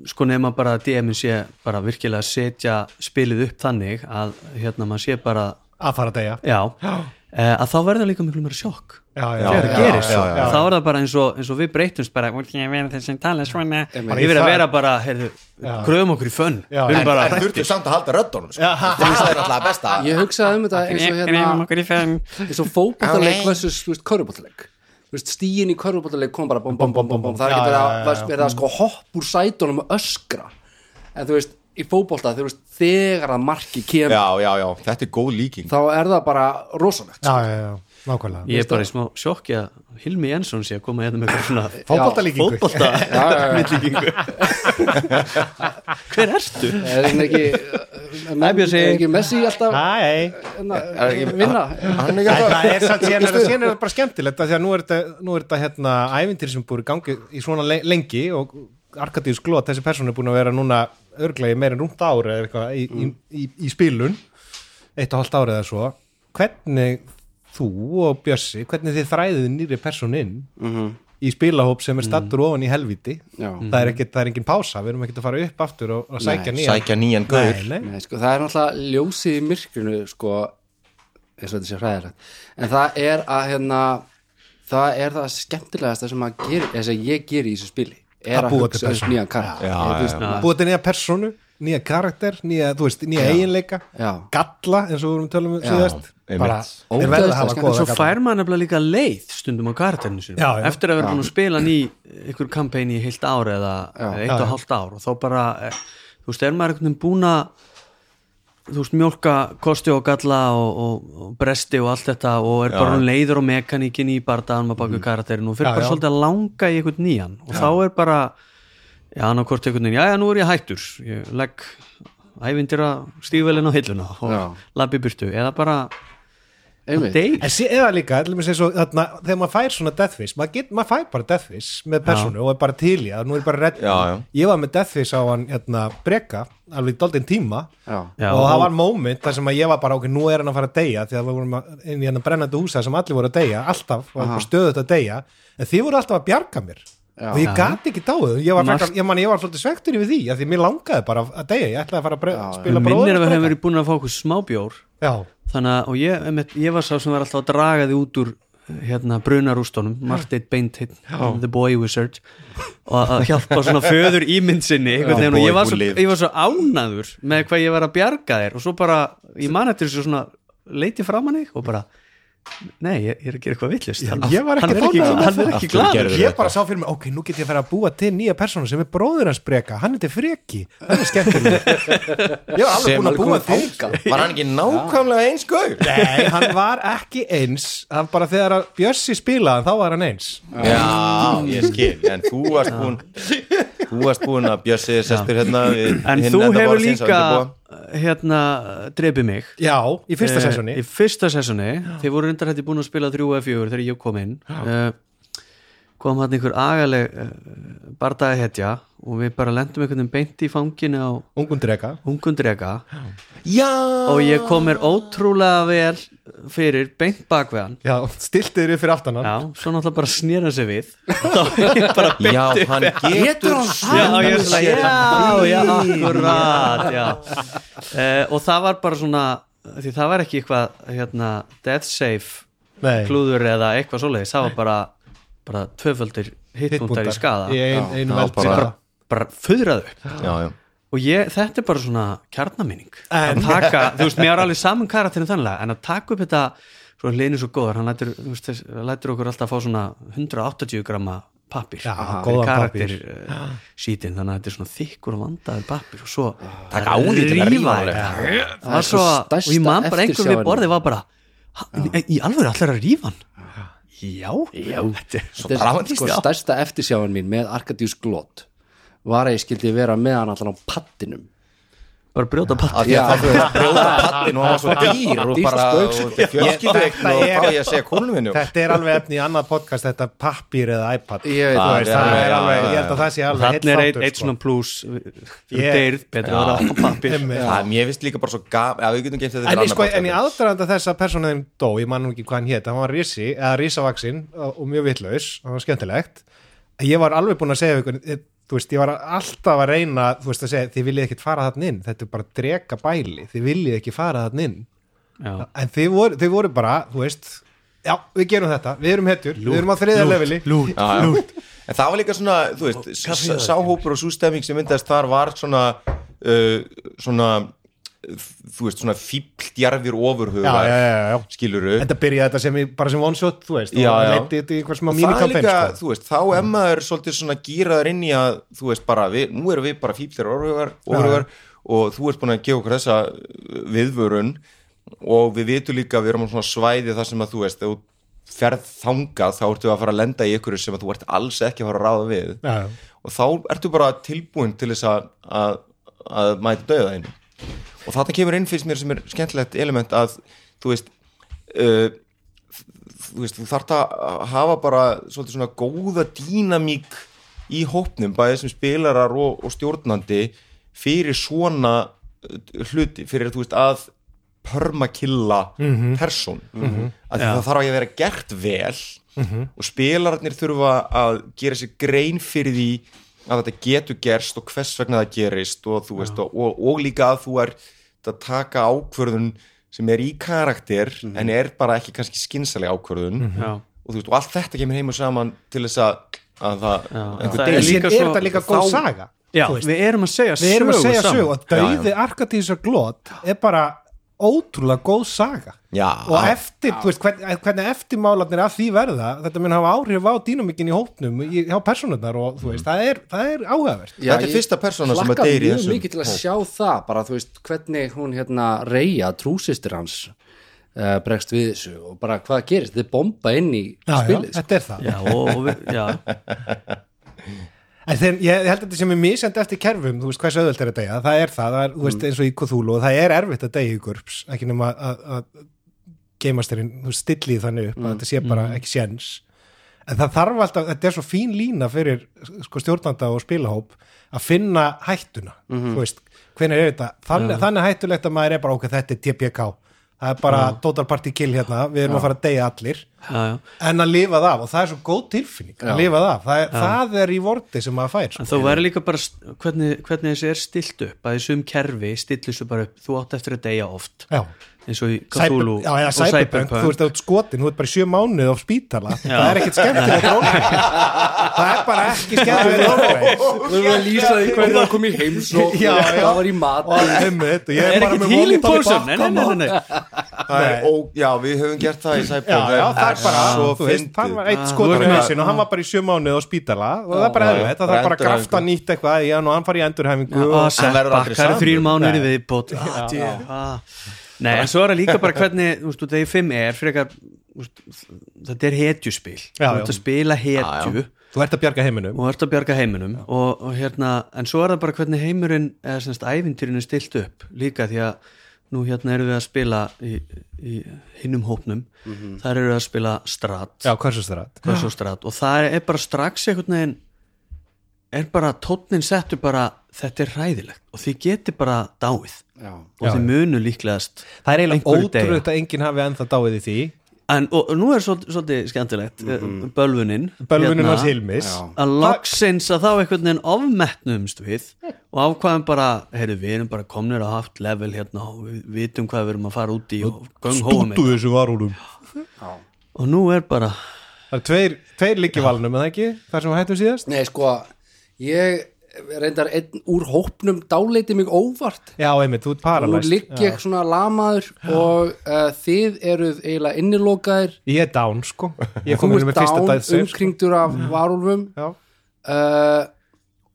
Speaker 3: sko nema bara að DM-in sé bara virkilega að setja spilið upp þannig að hérna maður sé bara
Speaker 4: að fara að deyja.
Speaker 3: Já, eh, að þá verður líka miklu meira sjokk.
Speaker 4: Já, já,
Speaker 3: þegar það gerist.
Speaker 2: já,
Speaker 3: svo, þá er það bara eins og, eins og við breytumst bara, "Úr, ég verður þess að
Speaker 4: það-
Speaker 3: vera bara, heyrðu, kröfum okkur í fönn. Við
Speaker 2: en,
Speaker 3: erum bara
Speaker 2: en þurftu samt að halda röddunum sko. Það er alltaf besta.
Speaker 1: Ég hugsaði um þetta eins og hérna
Speaker 3: okkur í fönn.
Speaker 1: Eins og fótballtaleik versus veist, stíin í körfuballtaleik kom bara bom, bom, bom, bom, bom. það er ekki verið að, sko hopp úr sætunum og öskra. En þú veist, í fótballta þú veist, þegar að marki kemur
Speaker 2: já, já, já, þetta er góð líking.
Speaker 1: þá er það bara rosalegt
Speaker 4: já, já, já, nákvæmlega.
Speaker 3: Ég er bara í smá sjokki að Hilmi Jensson sé að koma hérna með eitthvað svona (laughs)
Speaker 1: já. (laughs)
Speaker 3: myndlíkingu (laughs) hver ertu?
Speaker 1: er það ekki
Speaker 3: Nei, Bjössi.
Speaker 1: er ekki Messi alltaf? Hérna, vinna?
Speaker 2: Er
Speaker 4: það er samt síðan er það er það bara skemmtilegt af því að nú er þetta, nú er þetta hérna ævintýri sem búið í gangi í svona le- lengi og Arkadíus Glót, þessi persónu er búin að vera núna örglega í meira en rúmt ári eða eitthvað í, í, í, í spilun eitt og hálft árið eða svo hvernig þú og Bjössi hvernig þið þræðið nýri persónu inn
Speaker 1: Mhm.
Speaker 4: í spilahóp sem er stattur ofan í helviti
Speaker 1: Já.
Speaker 4: það er ekkit, það er engin pása, við erum ekkit að fara upp aftur og, og sækja
Speaker 1: Nei,
Speaker 4: nýjan.
Speaker 2: Sækja nýjan gaur.
Speaker 4: Nei, nei.
Speaker 1: Nei, sko, það er náttúrulega ljósið í myrkrinu sko, eins og þetta sé hræðilegt. En það er að hérna, það er það skemmtilegasta sem, þess að ég geri í þessu spili er
Speaker 4: Að
Speaker 1: að hugsa
Speaker 4: persónu.
Speaker 1: þess nýjan karakter
Speaker 2: Já, já,
Speaker 4: búið til nýja persónu, nýja karakter nýja, þú veist, nýja eiginleika
Speaker 1: Já.
Speaker 4: galla eins og við vorum tölum um
Speaker 1: Já,
Speaker 4: síðast bara, þeir verða að hafa
Speaker 1: skemmtilegt.
Speaker 3: en
Speaker 4: góða
Speaker 3: svo fær maður nefnilega líka leið stundum á karakterinu
Speaker 4: Já, já.
Speaker 3: eftir að vera búin að spila í ykkur kampæni í heilt ár eða
Speaker 1: Já.
Speaker 3: eitt
Speaker 4: Já,
Speaker 3: og
Speaker 4: já.
Speaker 3: hálft ár og þá bara, eh, þú veist, er maður einhvern veginn búin að þú veist, mjólka kosti og galla og, og, og bresti og allt þetta og er bara
Speaker 2: Já.
Speaker 3: leiður á mekaníkin í bardaðan með baku karakterin og fyrir
Speaker 4: Já,
Speaker 3: bara
Speaker 4: já.
Speaker 3: svolítið að langa í einhvern nýjan og þá er bara já, annarkvort einhvern veginn, já, já, nú er ég hættur ég legg ævindira stígvelin á hilluna og
Speaker 1: Já.
Speaker 3: labbi burtu eða bara
Speaker 1: einmitt.
Speaker 3: deyr
Speaker 4: en sé, eða líka, til dæmis eins og þarna, þegar maður fær svona deathwish, maður, get, maður fær bara deathwish með persónu og er bara til í að nú er ég bara redd.
Speaker 2: Já, já.
Speaker 4: ég var með deathwish á hann hérna, breka, alveg daldinn tíma.
Speaker 1: Já.
Speaker 3: Já,
Speaker 4: og það var moment þar sem að ég var bara, ok, nú er hann að fara að deyja því að við vorum inn í hérna brennandi húsa sem allir voru að deyja, alltaf, stöðut að deyja. En þið voru alltaf að bjarga mér
Speaker 1: Já.
Speaker 4: og ég gati ekki dáið. Ég var, frekar, ég, man, ég var svolítið svektur yfir því af því mér langaði bara að deyja, ég ætlaði að fara að bre- spila bara
Speaker 3: minnir að við hefum verið búin að fá okkur smábjór
Speaker 4: já,
Speaker 3: þannig að, og ég, einmitt, ég var sá sem var alltaf að draga þið út úr hérna brunarústónum, Marteit Beintit The Boy Wizard. Og að hjálpa svona föður ímynd sinni veginn, og ég var, svo, ég var svo ánaður með hvað ég var að bjarga þér. Og svo bara, ég man eftir þessu svona leiti fram hann og bara, Nei, ég, er að gera eitthvað villust hann,
Speaker 4: ég var ekki
Speaker 3: hann er ekki, hann ekki
Speaker 2: gerðirðu
Speaker 4: ég bara sá fyrir mig, ok, nú get ég að fara að búa til nýja persónu sem er bróður hans breka. Hann er (laughs) til freki, það er skemmtileg ég var alveg búin að búa til.
Speaker 2: Var hann ekki nákvæmlega eins gaur?
Speaker 4: nei, hann var ekki eins. Hann bara þegar að Bjössi spilaði þá var hann eins.
Speaker 2: Já, ég skil En þú varst búin Þú varst búin að bjössi sestur hérna við
Speaker 3: En þú hefur líka hérna drepið mig.
Speaker 4: Já, í fyrsta
Speaker 3: Eh,
Speaker 4: sessóni
Speaker 3: Í fyrsta sessóni, þið voru reyndar hætti búin að spila 3 og 4 þegar ég kom inn. Uh, kom hann einhver agaleg uh, bardaði hetja og við bara lendum einhvern veginn beint í fanginu á
Speaker 4: ungun drega
Speaker 3: ungun drega
Speaker 2: Já!
Speaker 3: Og ég kom mér ótrúlega vel fyrir beint bak við hann.
Speaker 4: Já, stiltið þér fyrir aftan hann.
Speaker 3: Já, svo náttúrulega bara snýra sig við. Þá er ég bara beint
Speaker 2: Já,
Speaker 3: upp
Speaker 2: hann getur
Speaker 3: Já, ég er svona, já, já, akkurat já. Uh, og það var bara svona því það var ekki eitthvað hérna, death safe
Speaker 4: Nei.
Speaker 3: klúður eða eitthvað svoleiðis, það var bara bara tvöföldir hitbúndar í skada
Speaker 4: í ein, einu
Speaker 2: Já,
Speaker 4: veld
Speaker 2: bara-
Speaker 4: bara,
Speaker 3: bara föðraðu upp. Og ég, þetta er bara svona kjarnaminning.
Speaker 4: En-
Speaker 3: að taka, þú veist, mér er alveg saman karakterin þannig en að taka upp þetta svo leinu svo góður, hann lætur, þú veist, lætur okkur alltaf að fá svona 180 gramma pappir karakter uh, sítin, þannig að þetta er svona þykkur og vandaður pappir og svo
Speaker 2: Taka á því til að rífa
Speaker 3: það
Speaker 1: er
Speaker 3: og ég man bara einhver við borðið var bara "Ha, í- í alveg allir að rífa hann já, já. Þetta er
Speaker 2: Svo dramatískt,
Speaker 1: sko stærsta eftirsjáin mín með Arkadius Glott. Var að ég skildi vera með hann allan á pattinum
Speaker 3: bara brjóta
Speaker 2: að fyrir að brjóta pattin og hann var svo dýr og bara
Speaker 1: spauk.
Speaker 2: fjölskylduveikn og
Speaker 4: Þetta er-
Speaker 2: þá ég að segja kólum minnu
Speaker 4: þetta er alveg efni í annað podcast þetta pappir eða iPad.
Speaker 1: Ég veit
Speaker 4: Þú
Speaker 1: það,
Speaker 4: veist,
Speaker 2: já,
Speaker 4: það
Speaker 2: já,
Speaker 4: er
Speaker 2: já,
Speaker 4: alveg,
Speaker 2: já,
Speaker 4: ég held að það sé alveg
Speaker 3: þannig er eitt
Speaker 4: sko.
Speaker 3: svona pluss þú
Speaker 4: Ég-
Speaker 3: að
Speaker 2: finnst líka bara svo gaf Já, við getum geimt þetta
Speaker 4: En, ég sko,
Speaker 2: podcast.
Speaker 4: aðdraðanda þess að persónuðin dó, ég man nú ekki hvað hann hétt, hann var risi, eða risavaxin og, mjög vitlaus, það var skemmtilegt ég var alveg búin að segja eh, þú veist, ég var alltaf að reyna þú veist að segja, þið viljið ekkit fara þarna inn. Þetta er bara drega bæli, þið viljið ekki fara þarna inn,
Speaker 3: já,
Speaker 4: en þið voru, þið voru bara, þú veist já, við gerum þetta, við erum hetjur. Við erum á þriðja leveli.
Speaker 3: lút,
Speaker 2: Já, já. En það var líka svona, þú veist, sáhópur og sústemming sem myndast þar var svona, uh, svona, þú veist, svona
Speaker 4: já, já.
Speaker 2: skiluru.
Speaker 4: Þetta byrjaði þetta sem, í- bara sem one shot, þú veist,
Speaker 2: Já, já. það er líka,
Speaker 4: sko.
Speaker 2: þú veist, þá emmaður svolítið svona gýraður inn í að, þú veist, bara, við, nú erum við bara fíbldjarfir ofurhugar, og þú ert búin að gefa okkur þessa uh, viðvörun og við vitum líka við erum á svona svæði þar sem að, þú veist, þú ferð þangað þá ertu að fara að lenda í ykkur sem að þú ert alls ekki að fara að ráða við
Speaker 4: já.
Speaker 2: og þá ertu bara tilbúin til þess að, að, að mæta döða einu og þetta kemur inn fyrst mér sem er skemmtilegt element að þú veist uh, þú veist, þú þarft að hafa bara svolítið svona góða dýnamík í hópnum bæðið sem spilarar og, og stjórnandi fyrir svona uh, hluti, fyrir þú veist að permakilla
Speaker 4: Mhm.
Speaker 2: person að því það þarf að vera gert vel
Speaker 4: Mhm.
Speaker 2: og spilararnir þurfa að gera sér grein fyrir því að þetta getur gerst og hvers vegna það gerist og þú veist og, og, og líka að þú er að taka ákvörðun sem er í karakter en er bara ekki kannski skynsalega ákvörðun.
Speaker 3: Já.
Speaker 2: Og þú veist og allt þetta kemur heim og saman til þess að, að það,
Speaker 3: það er líka
Speaker 4: er þetta líka góð
Speaker 2: þá-
Speaker 4: saga?
Speaker 3: Já, við erum að segja
Speaker 4: við erum að segja
Speaker 3: saman.
Speaker 4: sög og dauði Arkadísar glót er bara ótrúlega góð saga.
Speaker 2: Já.
Speaker 4: og eftir, þú veist, hvern, hvernig eftirmálarnir af því verða, þetta mun hafa áhrif á dýnamikinn í hópnum, í, hjá personurnar og þú veist, það er, það er áhugavert.
Speaker 1: Já,
Speaker 2: Þetta er
Speaker 1: ég
Speaker 2: fyrsta persóna sem að
Speaker 1: hlakka
Speaker 2: deyr í
Speaker 1: mjög
Speaker 2: þessum
Speaker 1: mikið til að sjá það bara þú veist hvernig hún hérna reyja trúsistir hans uh, bregst við þessu og bara hvað gerist? Þið bomba inn í
Speaker 4: já, já,
Speaker 1: spilið sko.
Speaker 4: þetta er það.
Speaker 3: Já, og, og við, já, (laughs)
Speaker 4: en þegar, ég held að þetta sem er misend eftir kerfum þú veist, hversu auðvöld er að deyja, það er það, það er, þú veist, eins og í Cthulhu og það er erfitt að deyja í GURPS, ekki nema að, geimastirinn, þú veist, stilli því þannig upp að þetta sé bara ekki séns. En það þarf alltaf, þetta er svo fín lína fyrir sko, stjórnanda og spilahóp að finna hættuna þú veist, hvernig er þetta? Þannig, þannig hættulegt að maður er bara, ok, þetta er TPK það er bara total party kill hérna. Við erum að fara að deyja allir.
Speaker 3: Já, já.
Speaker 4: en að lifa það af og það er svo góð tilfinning að lifa það af, það það er í vorti sem maður fær sko.
Speaker 3: Þú verður líka bara hvernig, hvernig þessi er stilt upp að þessum kerfi stillir svo bara upp. Þú átt eftir að deyja oft.
Speaker 4: Já.
Speaker 3: Eins og í
Speaker 4: Cyber,
Speaker 3: Cthulhu
Speaker 4: já, eða
Speaker 3: og
Speaker 4: cyberpunk, þú ert átt skotin, þú ert bara í sjö mánuð á spítala, það er ekkert skemmtilegt það er bara ekki skemmtilegt (laughs)
Speaker 1: Við erum að lýsa því hvernig það kom í heims og
Speaker 4: Já, já.
Speaker 1: það var í mat.
Speaker 4: Og ég
Speaker 3: er
Speaker 4: er bara
Speaker 3: ekkert
Speaker 4: með
Speaker 3: healing potion? Nei, nei, nei, nei.
Speaker 2: Það er, já, við höfum gert það í
Speaker 4: Já,
Speaker 2: Cyberpunk.
Speaker 4: Já, það er bara, þú veist, það var eitt
Speaker 3: voru
Speaker 4: í hausin og hann var bara í sjö mánuð á spítala. Og það er bara
Speaker 2: Já,
Speaker 4: eðlilegt, það
Speaker 2: bara
Speaker 4: þarf bara að grafta nýtt eitthvað hann og hann fari í endurhæfingu.
Speaker 3: Og setbackar
Speaker 2: samur.
Speaker 3: þrýr mánuðir í
Speaker 4: Nei.
Speaker 3: en svo er það líka bara hvernig þú veist, þegar 5 er frekar þú veist, þetta er hetjuspil.
Speaker 4: Já,
Speaker 3: þú
Speaker 4: já.
Speaker 3: ert að spila hetju.
Speaker 4: Þú ert að bjarga heiminum.
Speaker 3: Og ert að bjarga heiminum. Og, og hérna, en svo er það bara hvernig heimurinn eða semst ævintýrinu er stilt upp líka því að nú hérna erum við að spila í, í hinnum hópnum. Þar eru við að spila strat.
Speaker 4: Já, hversu strætt
Speaker 3: Hversu strat og það er bara strax einhvern veginn er bara tónnin settur bara þetta er hræðilegt. Og þið geti bara dáið
Speaker 1: Já.
Speaker 3: og þið munu líklegast.
Speaker 4: Það er eiginlega ótrúið að enginn hafi ennþá dáið í því.
Speaker 3: En, og, og nú er svolítið, skemmtilegt mm bölvunin.
Speaker 4: Bölvunin
Speaker 3: hérna,
Speaker 4: hans Hilmis.
Speaker 3: Að loksins að þá einhvern veginn ofmetnumst við og ákvaðum bara heyrðu, við erum bara komnir á haft level hérna og við vitum hvað við erum að fara út í
Speaker 4: Stútu þessu varúlum
Speaker 3: og nú er bara
Speaker 4: Það er tveir, tveir líki valnum, eða ekki? Það sem við hættum síðast?
Speaker 1: Nei, sko, ég reyndar einn úr hópnum dáleiti mig óvart.
Speaker 4: Já, einmitt, þú ert
Speaker 1: Nú
Speaker 4: paralæst
Speaker 1: ligg ég svona lamaður og uh, þið eruð eiginlega innilokaðir.
Speaker 4: Ég er down, sko. Ég kom
Speaker 1: Þú
Speaker 4: fyrsta
Speaker 1: dán,
Speaker 4: sér
Speaker 1: umkringdur af varúlfum.
Speaker 4: Já,
Speaker 1: uh,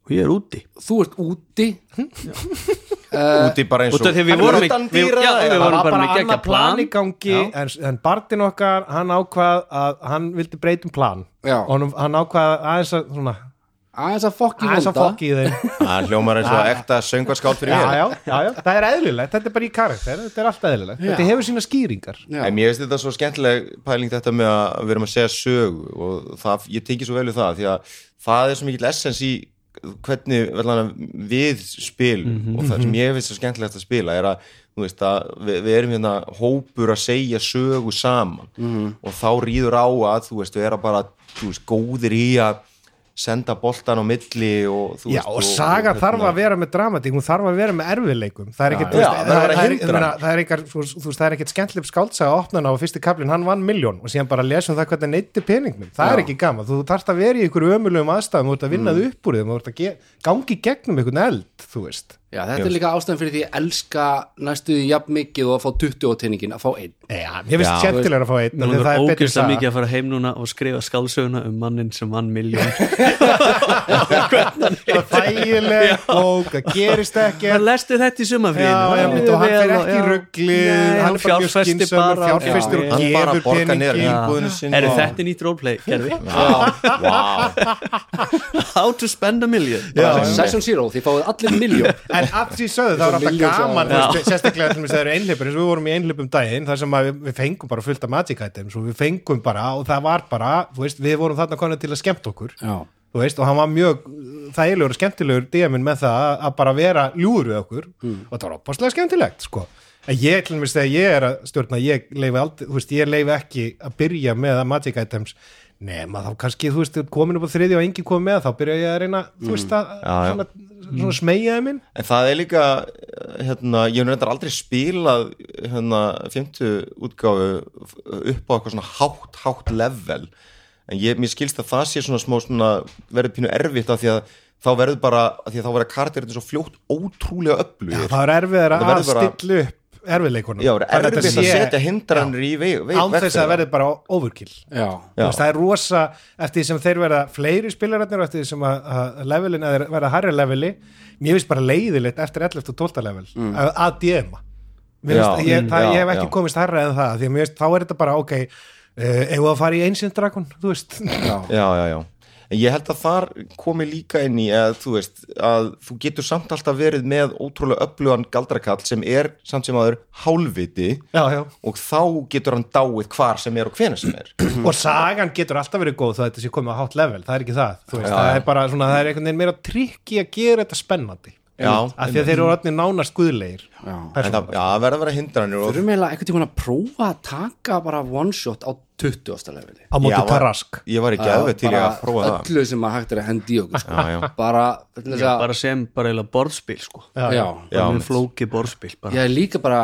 Speaker 3: og ég er úti.
Speaker 1: Þú ert úti. (laughs)
Speaker 2: Úti bara eins
Speaker 3: að við vorum
Speaker 2: er
Speaker 3: já, gegja
Speaker 4: annað plan.
Speaker 3: plan.
Speaker 4: Í gangi en, en Bartin okkar, hann ákvað að hann vildi breytum plan.
Speaker 1: Já.
Speaker 4: og hann, hann ákvað aðeins að svona,
Speaker 1: aðeins að fokki
Speaker 4: aðeins að fokki í þeim.
Speaker 2: Það hljómar eins og ekta söngvarskáld fyrir mér
Speaker 4: já, já, já, það er eðlilegt, þetta er bara í karakter. Þetta er allt eðlilegt,
Speaker 1: Já.
Speaker 4: þetta hefur sína skýringar.
Speaker 1: Já.
Speaker 2: En mér finnst þetta svo skemmtileg pæling þetta með að við erum að segja sögu og það, ég tengi svo vel við það því að það er svo mikill essens í hvernig verðan, við spilum. Og það sem ég finnst svo skemmtilegt að spila er að, þú veist, að við, við erum hérna hópur að segja sögu saman. Og þá rýður á að þú veist, við erum bara þú veist, góðir í að senda boltan á milli og þú
Speaker 4: Já,
Speaker 2: veist
Speaker 4: og saga
Speaker 2: hérna-
Speaker 4: þarf að vera með dramatík hún þarf að vera með erfiðleikum það er ekkert,
Speaker 2: það er
Speaker 4: er- er ekkert er skemmtileg skáldsaga að opna hana á fyrsti kaplinn, hann vann miljón og síðan bara lesum það hvernig neytti peningnum, það er
Speaker 1: Já.
Speaker 4: ekki gaman þú þarft að vera í ykkur ömulegum aðstæðum þú ert að vinna
Speaker 2: Mm.
Speaker 4: upp úr þeim, þú ert að gangi gegnum ykkur eld, þú veist
Speaker 1: Já, þetta er líka ástæðan fyrir því að elska næstuði jafn mikið og að fá 20 á teiningin að fá einn.
Speaker 4: Já, ég finnst
Speaker 2: Já.
Speaker 4: skemmtilega að fá einn
Speaker 3: Nú er
Speaker 4: það er
Speaker 3: ógeðslega
Speaker 4: saga.
Speaker 3: mikið að fara heim núna og skrifa skálsöguna um mannin sem vann miljón (laughs)
Speaker 4: það er þægileg bók, það gerist ekki
Speaker 3: hann lesti þetta í sumafríðinu
Speaker 4: Já,
Speaker 3: Það
Speaker 4: já, og hann fer
Speaker 3: vel
Speaker 4: ekki í
Speaker 3: Nei,
Speaker 4: hann er bara mjög fjárfestir
Speaker 3: Já.
Speaker 4: og gefur
Speaker 2: borga niður
Speaker 4: peningi.
Speaker 2: íbúðinu sinni
Speaker 3: Eru
Speaker 2: og-
Speaker 3: þetta er nýtt roleplay, gerði? (laughs) (laughs) How to spend a million.
Speaker 1: Session Zero, þið fáið allir miljón
Speaker 4: En að því sögðu, það var alltaf gaman veist, sérstaklega að það eru einhleipur eins og við vorum í einhleipum daginn þar sem við, við fengum bara fullt af magic items og við fengum bara og það var bara, þú veist, við vorum þarna konin til að skemmt okkur,
Speaker 1: Já,
Speaker 4: þú veist, og hann var mjög þægilegur og skemmtilegur DM-in með það að- bara vera ljúður við okkur og það var opaslega skemmtilegt, sko. En ég, til dæmis, þegar ég er að stjórna ég leifi aldrei, þú veist, ég leifi ekki að byrja með að magic items nema þá kannski, þú veist, komin upp á þriði og enginn komið með, þá byrja ég að reyna þú veist, að
Speaker 2: Já, já.
Speaker 4: svona, svona smegja þeim inn
Speaker 2: En það er líka hérna, ég hef reyndar aldrei spilað hérna, 50 útgáfu upp á eitthvað svona hátt, hátt level. En ég, mér skilst að það sé svona smá svona, verður pínu erfitt af því að þá verður bara, af því að þá verður karakterinn svo fljótt ótrúlega öflugir.
Speaker 4: Það er
Speaker 2: Það
Speaker 4: að
Speaker 2: verður bara-
Speaker 4: stilla upp erfiðleikunum.
Speaker 2: Já, það er erfitt að setja hindranir í veg, veg,
Speaker 4: án þess að það verður bara overkill.
Speaker 1: Já,
Speaker 4: Þú veist, það er rosa, eftir því sem þeir verða fleiri spilararnir og eftir því sem að, að levelin að verða hærri leveli mér finnst bara leiðilegt eftir 11 og 12 level að, að
Speaker 2: Já,
Speaker 4: finnst- ég,
Speaker 2: mm,
Speaker 4: það,
Speaker 2: já,
Speaker 4: ég hef ekki
Speaker 2: já.
Speaker 4: komist hærra en það því að mér finnst, þá er þetta bara ok uh, eigum við að fara í Ancient Dragon þú veist?
Speaker 1: Já,
Speaker 2: já, já, já en ég held að þar komi líka inn í að þú veist, að þú getur samt alltaf verið með ótrúlega öflugan galdrakall sem er samt sem aður hálfviti
Speaker 4: já, já.
Speaker 2: og þá getur hann dáið hvar sem er og hvena sem er
Speaker 4: og sagan getur alltaf verið góð þó að þetta sé komið á hátt level, það er ekki það þú veist,
Speaker 2: Já,
Speaker 4: það er bara svona, það er einhvern veginn meira trikki að gera þetta spennandi
Speaker 2: Já,
Speaker 4: af því að þeir eru orðnir nánast guðlegir
Speaker 1: já.
Speaker 2: en það, já, það verður að vera hindranir og
Speaker 1: Þurfum eiginlega einhvern tímann að prófa að taka bara one shot á 20. leveli
Speaker 4: á móti
Speaker 2: Já,
Speaker 4: Tarask.
Speaker 2: ég var ekki alveg til að prófa það.
Speaker 1: öllu sem að hægt er að hendi í okkur sko.
Speaker 2: já, já.
Speaker 1: bara, að-
Speaker 3: bara sem bara eiginlega borðspil sko.
Speaker 4: Já,
Speaker 1: já,
Speaker 2: Já,
Speaker 3: flóki borðspil bara.
Speaker 1: ég er líka bara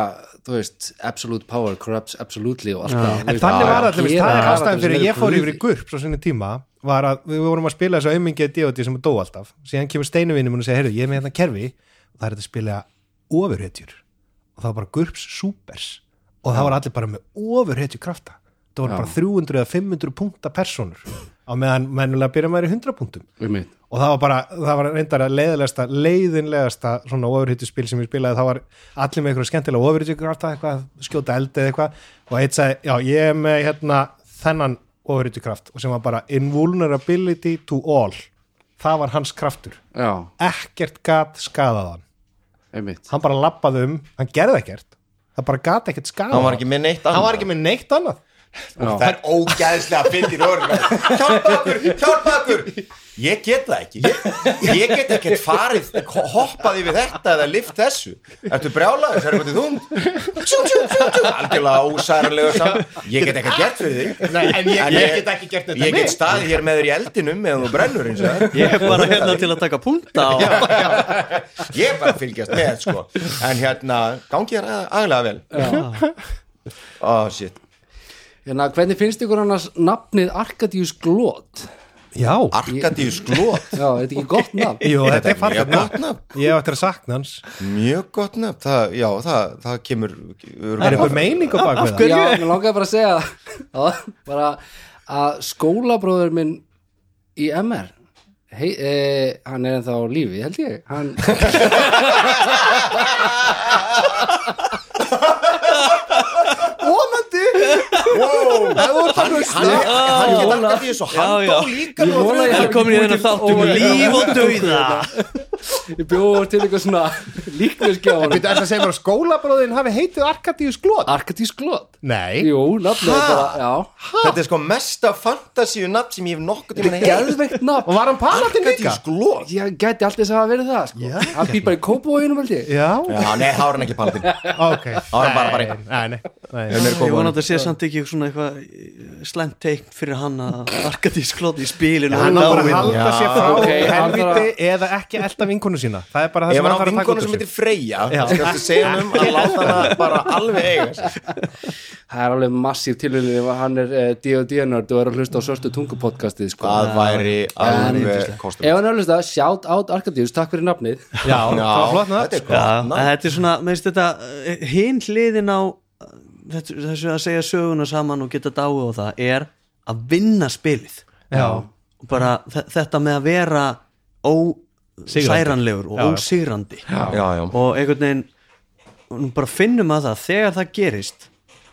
Speaker 1: veist, absolute power corrupts absolutely og allt það.
Speaker 4: En þannig var það, það er ástæðan fyrir ég fór yfir í GURP svo sinni tíma var að við vorum að spila þessu auðmingið D.O.D. sem er dó alltaf. Síðan kemur steinuvinnum og segir, heyrðu, ég er með hérna kerfi. Og það er þetta að spila ofurhetjur. Og það var bara GURPS Supers. Og það var allir bara með ofurhetju krafta það voru bara 300 eða 500 punkta personur á meðan mennulega byrja maður í 100 punktum.
Speaker 1: Um
Speaker 4: og það var bara, það var reyndar að leiðilegasta leiðinlegasta svona ofurhetju spil sem ég spilaði, það var allir með eitthvað skemmtilega ofurhetju krafta, eitthvað, skjóta eldi eða eitthvað. Og eitt sagði, já ég er með hérna þennan ofurhetju kraft og sem var bara invulnerability to all. Það var hans kraftur.
Speaker 1: Já,
Speaker 4: ekkert gat skadaðan
Speaker 1: um mitt
Speaker 4: hann bara lappaði um, hann gerði ekkert. Það bara gat ekkert skadaðan
Speaker 2: hann var ekki með neitt
Speaker 4: hann
Speaker 2: annað
Speaker 4: ekki neitt annað
Speaker 2: það er ógæðslega fyndir örnum hjálpa okkur, hjálpa okkur. Ég get það ekki. Ég, ég get ekkert farið hoppaði við þetta eða lift þessu. Ertu brjálaður, tjú, tjú, tjú, tjú. algjörlega ósæranlega saman ég get ekkert gert fyrir þig.
Speaker 4: Nei, en ég,
Speaker 2: En
Speaker 4: ég get ekki gert þetta
Speaker 2: ég get staðið hér með þér í eldinum meðan þú brennur eins og það.
Speaker 3: Ég er bara hérna til að taka punta og
Speaker 2: ég er bara að fylgjast með sko. en hérna, gangi þér aðlega vel. Oh shit
Speaker 1: hérna, hvernig finnst ykkur annars nafnið Arkadius Glót
Speaker 4: já,
Speaker 2: Arkadius Glót
Speaker 1: já, þetta er ekki gott nafn?
Speaker 4: Jú, þetta er
Speaker 2: gott nafn.
Speaker 4: ég eftir að sakna hans.
Speaker 2: Mjög gott nafn, það, já, það, það kemur
Speaker 4: það er einhver meining á bak við það?
Speaker 1: já, mér langaði bara að segja já, bara að skólabróður minn í MR hei, e, hann er ennþá á lífi, held ég. Hann (laughs)
Speaker 2: wow.
Speaker 4: það voru það
Speaker 2: hann, hann, hann get Arkadius og hann dó líka
Speaker 1: Ég vona ég
Speaker 3: það er komin í þennan þátt um líf og dauða.
Speaker 1: Ég bjóð til eitthvað svona líkneskjáðan
Speaker 4: Býttu, er það að segja að skólabróðin hafi heitið Arkadíus Glót?
Speaker 1: Arkadius Glót
Speaker 4: Nei.
Speaker 1: Jú, nafnið er bara, já.
Speaker 2: Þetta er sko mesta fantasíu nafn sem ég hef nokkuð til að
Speaker 1: nafn.
Speaker 4: Og var hann palatinn líka?
Speaker 2: Arkadius Glót
Speaker 1: ég gæti alltaf þess að verið það sko. hann býr bara í kópavóginum held ég.
Speaker 4: Já,
Speaker 2: já, nei, það var hann ekki paldin (laughs)
Speaker 4: ok
Speaker 2: var hann bara- bara-
Speaker 4: Nei, nei, nei.
Speaker 3: ég vona að þetta sé samt ekki svona eitthvað slæmt teikn fyrir hann að Arkadís Klóti í spilinu
Speaker 4: Hann á bara að halda sér frá
Speaker 1: ok, hann
Speaker 4: helviti eða ekki elda vinkonu sína. Það er bara það sem
Speaker 2: hann
Speaker 4: þarf að taka
Speaker 2: vinkonu
Speaker 4: út
Speaker 2: sem
Speaker 4: úr
Speaker 2: heitir
Speaker 4: sér
Speaker 2: um að láta hana bara alveg eiga sig. (laughs)
Speaker 1: það er alveg massív tilvíðin ef hann er uh, D&D-nörd og er að hlusta á Sörstu tungu podcastið sko.
Speaker 2: það væri alveg kostum
Speaker 1: ef hann er að hlusta, shout out Arkadius takk fyrir nafnið.
Speaker 4: Já, það var flott
Speaker 2: þetta er
Speaker 3: er svona, eh, hinn hliðin á eh, þessu að segja söguna saman og geta dáið og það er að vinna spilið.
Speaker 4: Já.
Speaker 3: bara þe- þetta með að vera ósæranlegur og ósýrandi og einhvern veginn bara finnum að það þegar það gerist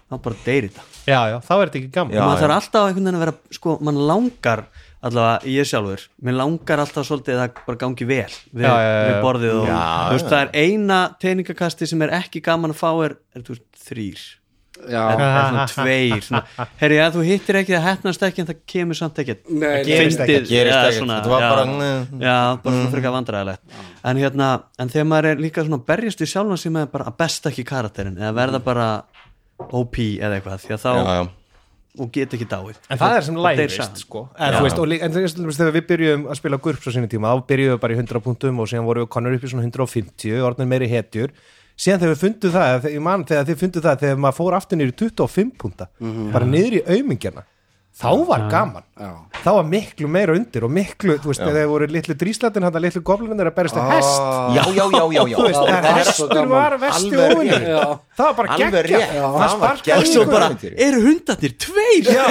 Speaker 3: þá bara deyri þetta.
Speaker 4: Já, já, þá er þetta ekki gaman.
Speaker 3: Maður þarf alltaf einhvern veginn að vera sko, mann langar allavega ég sjálfur mér langar alltaf svolítið að það bara gangi vel við,
Speaker 4: Já, já, já,
Speaker 3: við borðið og
Speaker 2: Já,
Speaker 3: þú veist, það er eina teiningakasti sem er ekki gaman að fá er, er þú veist, þrýr
Speaker 1: já,
Speaker 3: tveir svona, herri, að þú hittir ekki það hefnast ekki en það kemur samt ekki.
Speaker 1: Nei,
Speaker 4: gerist ekkert,
Speaker 2: gerist ekkert,
Speaker 3: svona,
Speaker 2: þetta var
Speaker 3: já,
Speaker 2: bara, mm.
Speaker 3: já, bara svona frekar vandræðilegt en hérna, en þegar maður er líka svona berjast við sjálfan sem er bara að besta ekki karakterin eða verða bara OP eða eitthvað því að þá,
Speaker 2: já, já.
Speaker 3: og get ekki dáið.
Speaker 4: En það er sem lægist sko. En þú veist, en þegar við byrjuðum að spila GURPS á sinni tíma, þá byrjuðum við bara í 100 punktum og síðan vorum við konur upp í svona 150 orðin meiri hetjur síðan þegar við fundum það, ég man þegar þið fundum það þegar maður fór aftur niður í 25 punta bara niður í aumingjana þá var gaman,
Speaker 1: já.
Speaker 4: þá var miklu meira undir og miklu, þú veist, þegar þeir voru litlu dríslatin, hann litlu goblinir að berast að hest
Speaker 2: já, já, já, já, já.
Speaker 4: veist,
Speaker 1: það var svo
Speaker 4: hestur
Speaker 1: gaman.
Speaker 4: var vesti
Speaker 2: Alveg
Speaker 4: óvinni
Speaker 2: rétt.
Speaker 1: Já.
Speaker 4: það var bara geggja það
Speaker 2: Það
Speaker 3: og svo bara, eru hundarnir tveir
Speaker 4: Já.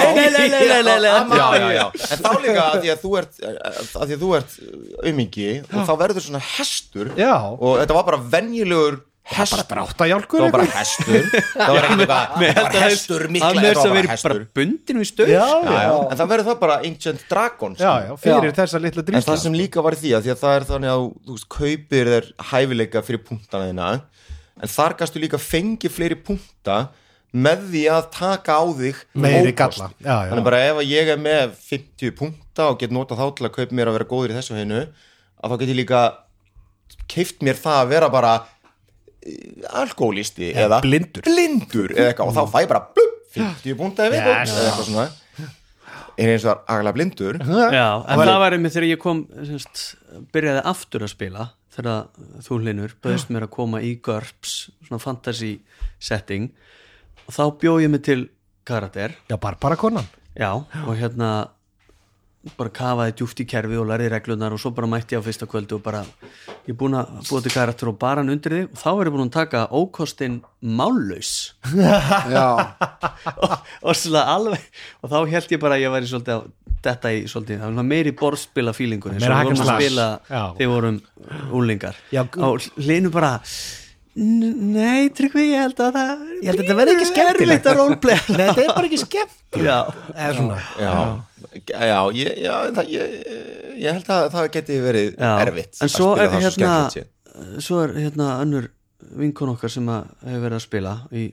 Speaker 2: Já, já, já. en þá líka að því að þú ert að því að þú ert aumingi og þá verður svona hestur
Speaker 4: Já.
Speaker 2: og þetta var bara venjulegur hestur.
Speaker 4: dráttajálkur
Speaker 2: það var bara hestur. Það var ekki eitthvað (laughs) það var hestur mikla
Speaker 3: er
Speaker 2: var bara hestur.
Speaker 3: bara bundin við stöð.
Speaker 4: Já,
Speaker 2: Já,
Speaker 4: já,
Speaker 2: já. en það verður það bara Ancient Dragon
Speaker 4: já, já, fyrir þessa litlu
Speaker 2: en það sem líka var í því að því að það er þannig að þú veist, kaupir þér hæfileika fyrir punktana þína en þar gastu líka fengið fleiri punkta með því að taka á þig
Speaker 4: Meiri galla. Já,
Speaker 2: þannig bara ef að ég er með 50 punkta og get notað þá til að kaupa mér að vera góður í þessu hennu að þá get ég líka keift mér það að vera bara alkoholisti
Speaker 4: Eða
Speaker 2: eða
Speaker 4: blindur.
Speaker 2: blindur eða eitthvað og þá fæ ég bara blub, 50 punkta eða
Speaker 4: Yes.
Speaker 2: yes. eða eitthvað svona en eins og var agalega blindur
Speaker 3: Já, en það var einmitt þegar ég kom semst, byrjaði aftur að spila þegar þú hlinur bauðist mér að koma í GURPS svona fantasy setting og þá bjóð ég mig til karakter
Speaker 4: já, Barbara konan
Speaker 3: já, og hérna bara kafaði djúft í kerfi og lærði reglunar og svo bara mætti ég á fyrsta kvöldu og bara ég er búin að búa til karakter og bara hann undir þig og þá er ég búin að taka ókostin mállaus. (laughs) Og, og svona alveg og þá held ég bara að ég væri svolítið að þetta í svolítið, það var meiri borðspila fílingur eins og við vorum að spila þegar vorum úlingar
Speaker 4: Já,
Speaker 3: og hlinu bara "N- Nei, Tryggvi, ég held að það
Speaker 4: Ég held að þetta verði ekki skemmtilegt. Þetta er bara ekki skemmt
Speaker 3: Já,
Speaker 2: ég, já það, ég, ég held að það geti verið
Speaker 3: já.
Speaker 2: erfitt
Speaker 3: En svo
Speaker 2: að
Speaker 3: er hérna svo er hérna önnur vinkon okkar sem að hefur verið að spila í,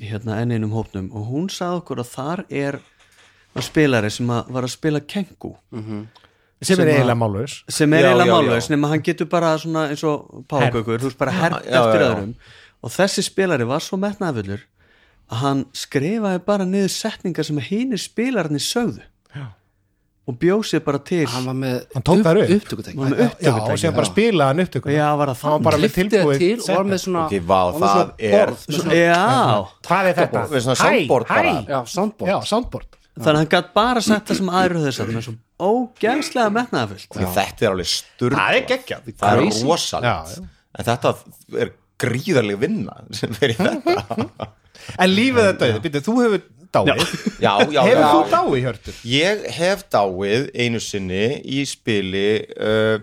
Speaker 3: í hérna enn einum hópnum og hún sagði okkur að þar er að spilari sem að var að spila kengu
Speaker 4: sem er
Speaker 3: Sem að-
Speaker 4: eiginlega málaus
Speaker 3: sem er eiginlega
Speaker 2: já.
Speaker 3: nema hann getur bara svona eins og págaukur, þú veist bara hert eftir
Speaker 2: já.
Speaker 3: öðrum og þessi spilari var svo metnaðafullur að hann skrifaði bara niður setningar sem hínir spilararnir sögðu. Og bjóð sér bara til.
Speaker 1: Hann var með
Speaker 4: Hann tók þær upp.
Speaker 1: upptökutæki.
Speaker 3: Hann var með
Speaker 4: já,
Speaker 3: upptökutæki,
Speaker 4: og sem bara spila hann upptöku
Speaker 3: já, var það
Speaker 4: hann var bara með
Speaker 1: það
Speaker 4: tilbúið
Speaker 1: til og var með svona
Speaker 2: Ok, vá,
Speaker 1: var
Speaker 2: það
Speaker 1: svona
Speaker 2: er-
Speaker 1: svona-
Speaker 3: já,
Speaker 4: hvað er þetta?
Speaker 2: Með svona soundboard
Speaker 3: þannig að hann gætt bara sagt það sem aðrir höfðu sagt, það er svo ógænslega metnaðafullt
Speaker 2: Ok, þetta er alveg sturla
Speaker 4: það er geggjað.
Speaker 2: Það er rosalegt. En þetta er gríðarlega vinna sem (laughs) fyrir þetta.
Speaker 4: En lífið þetta, þú hefur dáið.
Speaker 2: Já, já,
Speaker 4: hefur þú dáið, Hjörtur?
Speaker 2: ég hef dáið einu sinni í spili uh,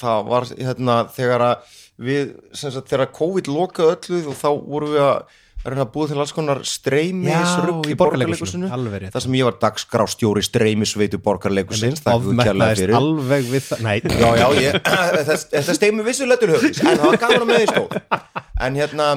Speaker 2: það var hérna þegar að við, sem sagt, þegar COVID lokaði öllu og þá vorum við að reyna að búið til alls konar streymisrugg í borgarleikusinu þar sem ég var dagskrárstjóri streymisveitu borgarleikusins það er fyrir.
Speaker 4: alveg við það. Nei,
Speaker 2: Já, já, ég, (clears throat) steig mér vissulega til höfðis en það var gaman að með því stóð en hérna,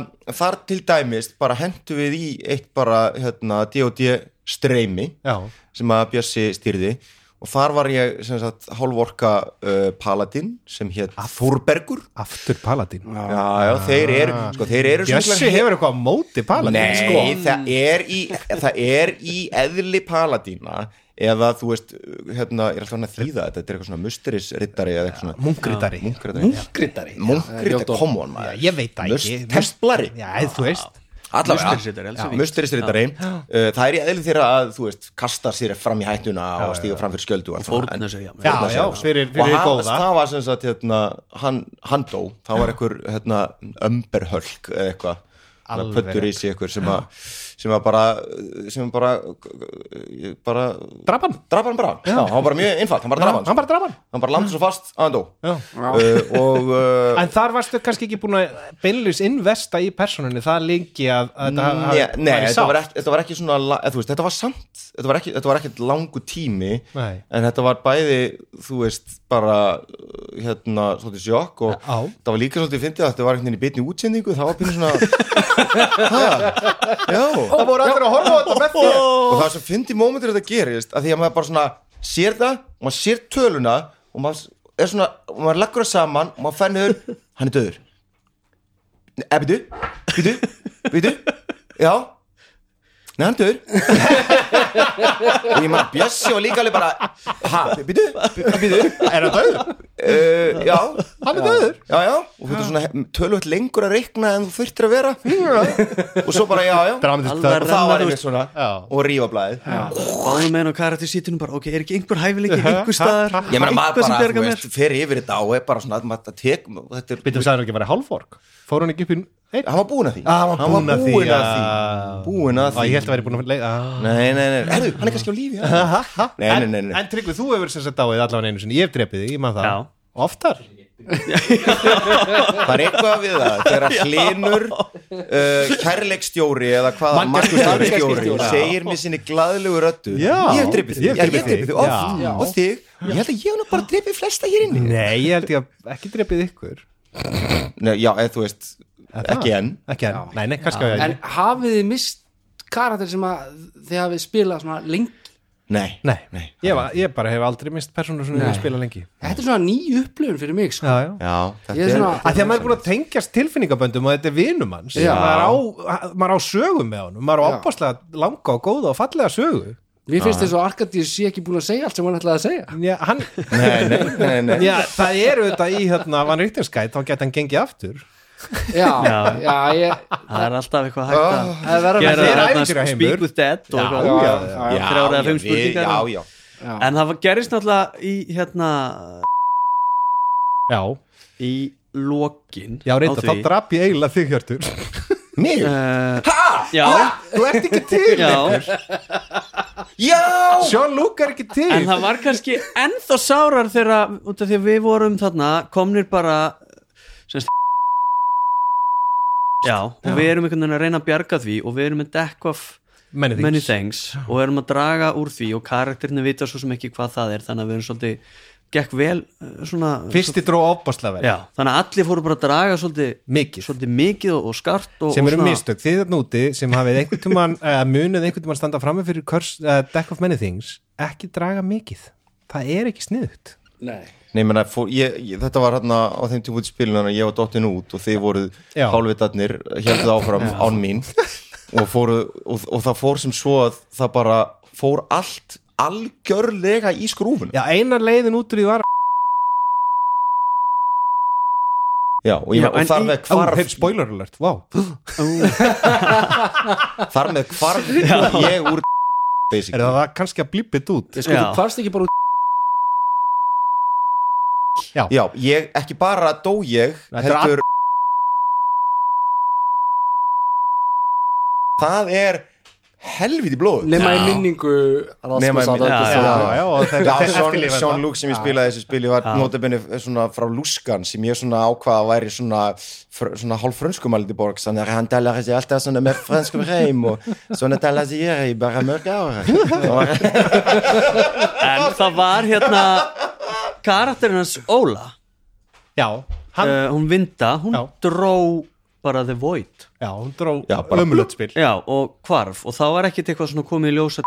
Speaker 2: þar til dæmis bara hentu við í eitt bara hérna, D&D streymi
Speaker 4: já,
Speaker 2: sem að Bjössi stýrði og þar var ég sem sagt hálforka uh, paladin sem hétt Þórbergur.
Speaker 4: aftur Paladin
Speaker 2: já, já, þeir eru sko, þeir eru
Speaker 4: Bjössi hefur eitthvað móti Paladin
Speaker 2: Nei,
Speaker 4: sko.
Speaker 2: það, er í, það er í eðli paladína eða þú veist, hérna, ég er alltaf hann að þýða þetta, er eitthvað svona musterisrittari eða eitthvað svona
Speaker 1: Grittari
Speaker 2: Munkritari, come on maður.
Speaker 4: Ég veit það ekki.
Speaker 2: Must- Templari
Speaker 4: Já, þú veist
Speaker 2: Allavega, musterisrittari uh, Það er í eðli þeirra að, þú veist, kasta sér fram í hættuna og stíga fram fyrir skjöldu og
Speaker 3: fórna sig, já.
Speaker 4: Já,
Speaker 2: sér.
Speaker 4: fyrir- fyrir
Speaker 2: Og
Speaker 4: góða.
Speaker 2: Það var sem sagt, hérna, hann, dó. Það var einhver, hérna, ömberhölk eitthvað. Puttur í sig einhver sem að sem að bara sem bara bara
Speaker 4: Drap hann?
Speaker 2: draf hann bara, já, hann var bara mjög einfalt hann bara draf hann,
Speaker 4: bara draf hann
Speaker 2: bara landi svo fast að hann dó. Uh, og uh,
Speaker 4: En þar varstu kannski ekki búin að beinleys investa í personunni það lengi að, að þetta hafi-
Speaker 2: Nei, þetta, var ekki, þetta var ekki svona veist, þetta var samt, þetta var ekki, þetta var ekki langu tími.
Speaker 4: Nei.
Speaker 2: en þetta var bæði þú veist, bara uh, hérna, svolítið sjokk og
Speaker 4: Já.
Speaker 2: það var líka svolítið fyndið að þetta var einhvern veginn í bitni útsendingu það var pínu svona (laughs) já.
Speaker 4: Það voru allir að horfa á þetta með þér.
Speaker 2: Og það sem fyndi mómentur þetta gerist að því að maður bara svona sér það og maður sér töluna og maður er svona, og maður leggur það saman og maður fennur, hann er döður eða býtu, býtu býtu, já Er döður. (laughs) Og ég maður Bjössi og líka alveg bara ha, býtu, býtu
Speaker 4: Er það döður?
Speaker 2: uh, já,
Speaker 4: Hann er döður.
Speaker 2: Já, já. Og þú veit svona tölvöld lengur að reikna en þú þurftir að vera. Og svo bara, já, já.
Speaker 4: Dramatist
Speaker 3: Alveg
Speaker 2: og það var einmitt svona
Speaker 4: Já.
Speaker 2: og rífa blæðið
Speaker 3: báðum með henn á karakter sítinu bara, ok, er ekki einhver hæfileiki einhver staðar,
Speaker 2: ég meina maður bara, þú veist, fer yfir þetta og er bara svona, maður tek þetta er,
Speaker 4: Býtum sagði hann ekki að vera hálfvork Fór hann ekki upp í einn?
Speaker 2: hann var búinn að því
Speaker 4: Ah, hann var búinn að því,
Speaker 2: búinn að
Speaker 4: já.
Speaker 2: því búinn að því
Speaker 4: Ég held að vera búin að leið
Speaker 2: nei, nei, nei, herru, hann er kannski á lífi já. nei, nei, nei, nei.
Speaker 4: En Tryggvi, þú hefur sem sagt dáið allavega einu sinni Ég hef drepið þig, ég maður það
Speaker 3: Já.
Speaker 4: Oftar
Speaker 2: það er eitthvað við það þegar (laughs) hlinur uh, kærleikstjóri eða hvaða
Speaker 4: Já.
Speaker 2: segir mér sinni glaðlegu röttu
Speaker 4: Já.
Speaker 2: ég hef dripið
Speaker 4: Ég
Speaker 2: þig, Já, ég hef
Speaker 4: drepið
Speaker 2: dripið
Speaker 4: þig. Já.
Speaker 2: og þig, ég held að ég hef nú bara dripið flesta hér inni
Speaker 4: Nei, ég held ég að ekki drepið ykkur
Speaker 2: Nei, já, eða þú veist, ekki enn.
Speaker 4: Ekki enn, nei, nei, kannski ég
Speaker 1: en hafið þið mist karakter sem að þið hafið spilað svona lengi?
Speaker 2: Nei,
Speaker 4: Nei,
Speaker 2: Nei.
Speaker 4: Ég, var, ég bara hef aldrei mist persónu sem ég spila lengi.
Speaker 1: Þetta er svona ný upplifun fyrir mig sko.
Speaker 4: Já, já.
Speaker 2: Já,
Speaker 1: er svona-
Speaker 4: að því að maður er búin að tengjast tilfinningaböndum og þetta er vinum hans. Maður á, maður á sögu með honum. Maður á
Speaker 1: Já.
Speaker 4: opaslega langa og góða og fallega sögu.
Speaker 1: Mér finnst þess að Arkadís sé ekki búin að segja allt sem hann ætlaði að segja.
Speaker 4: Já, hann,
Speaker 2: nei, nei, nei, nei.
Speaker 4: já, það eru þetta í hérna, Van Ríktinskæt, þá geta hann gengið aftur
Speaker 1: já, já, ég
Speaker 3: það er alltaf eitthvað hægt að
Speaker 1: að
Speaker 3: gera
Speaker 4: er
Speaker 3: speak with dead og
Speaker 4: Já,
Speaker 3: eitthvað.
Speaker 4: já,
Speaker 1: já,
Speaker 2: já,
Speaker 3: þrjár eða fimm spurningar.
Speaker 2: já, já.
Speaker 1: Já.
Speaker 3: en það var- gerist náttúrulega í hérna
Speaker 4: Já,
Speaker 3: í lokin
Speaker 4: já reynda, þá drap ég eiginlega þig hjörtur. (laughs)
Speaker 2: Mig?
Speaker 3: uh, já,
Speaker 4: Þú ert ekki til
Speaker 3: já.
Speaker 2: Já!
Speaker 4: Sean Luke er ekki til.
Speaker 3: En það var kannski ennþá sárar þegar út af því að við vorum þarna komnir bara semst, já, og við erum einhvern veginn að reyna að bjarga því og við erum með deck of
Speaker 4: Many things.
Speaker 3: many things og erum að draga úr því og karakterinu vita svo sem ekki hvað það er þannig að við erum svolítið gekk vel eh, svona
Speaker 4: Fyrsti dró opbáslega vel.
Speaker 3: Já, þannig að allir fóru bara að draga svolítið
Speaker 4: Mikið.
Speaker 3: svolítið mikið og, og skart og,
Speaker 4: sem eru
Speaker 3: svona-
Speaker 4: mistök, þið þarna úti sem hafið einhvern tímann, (laughs) uh, munið einhvern tímann standa frammi fyrir kurs, uh, Deck of Many Things ekki draga mikið. Það er ekki sniðut
Speaker 1: Nei
Speaker 2: Nei, menna, fór, ég, ég, þetta var hérna á þeim tíma út í spilinu þannig að ég var dottin út og þið voruð
Speaker 4: Já.
Speaker 2: hálfvitarnir heldur áfram án mín og, fóru, og, og það fór sem svo að það bara fór allt algjörlega í skrúfun
Speaker 4: já, eina leiðin út úr því var
Speaker 2: Já, og, ég,
Speaker 3: Já,
Speaker 2: og (gasps) þar með hvarf
Speaker 4: hey, spoiler alert, wow
Speaker 2: þar með hvarf ég úr
Speaker 4: er
Speaker 2: basically.
Speaker 4: Það það kannski að blípit út?
Speaker 1: Sko,
Speaker 3: Já.
Speaker 1: þú hvarst ekki bara út
Speaker 2: Já, ég, ekki bara dó ég
Speaker 4: Þetta
Speaker 2: heldur Það er helviti blóð
Speaker 1: Nema í
Speaker 3: Já.
Speaker 1: minningu
Speaker 2: Nema í minningu.
Speaker 3: Já,
Speaker 4: já, já,
Speaker 2: Já,
Speaker 4: það.
Speaker 2: Luke sem ég spilaði þessu spili var
Speaker 3: Já.
Speaker 2: notabenni svona frá Luskan sem ég svona ákvaða að væri svona, fr, svona hálf frönskumældi borg þannig að hann talar sig alltaf svona með franskum reym og svona talar sig ég bara mörg ára
Speaker 3: en það var hérna karakterinn hans Óla.
Speaker 4: Já, hann,
Speaker 3: uh, hún Vinda, hún
Speaker 4: Já.
Speaker 3: dró bara The Void.
Speaker 4: Já, hún dró
Speaker 2: Já, bara-
Speaker 4: ömulegt spil.
Speaker 3: Já, og hvarf. Og þá var ekkit eitthvað svona komið í ljósa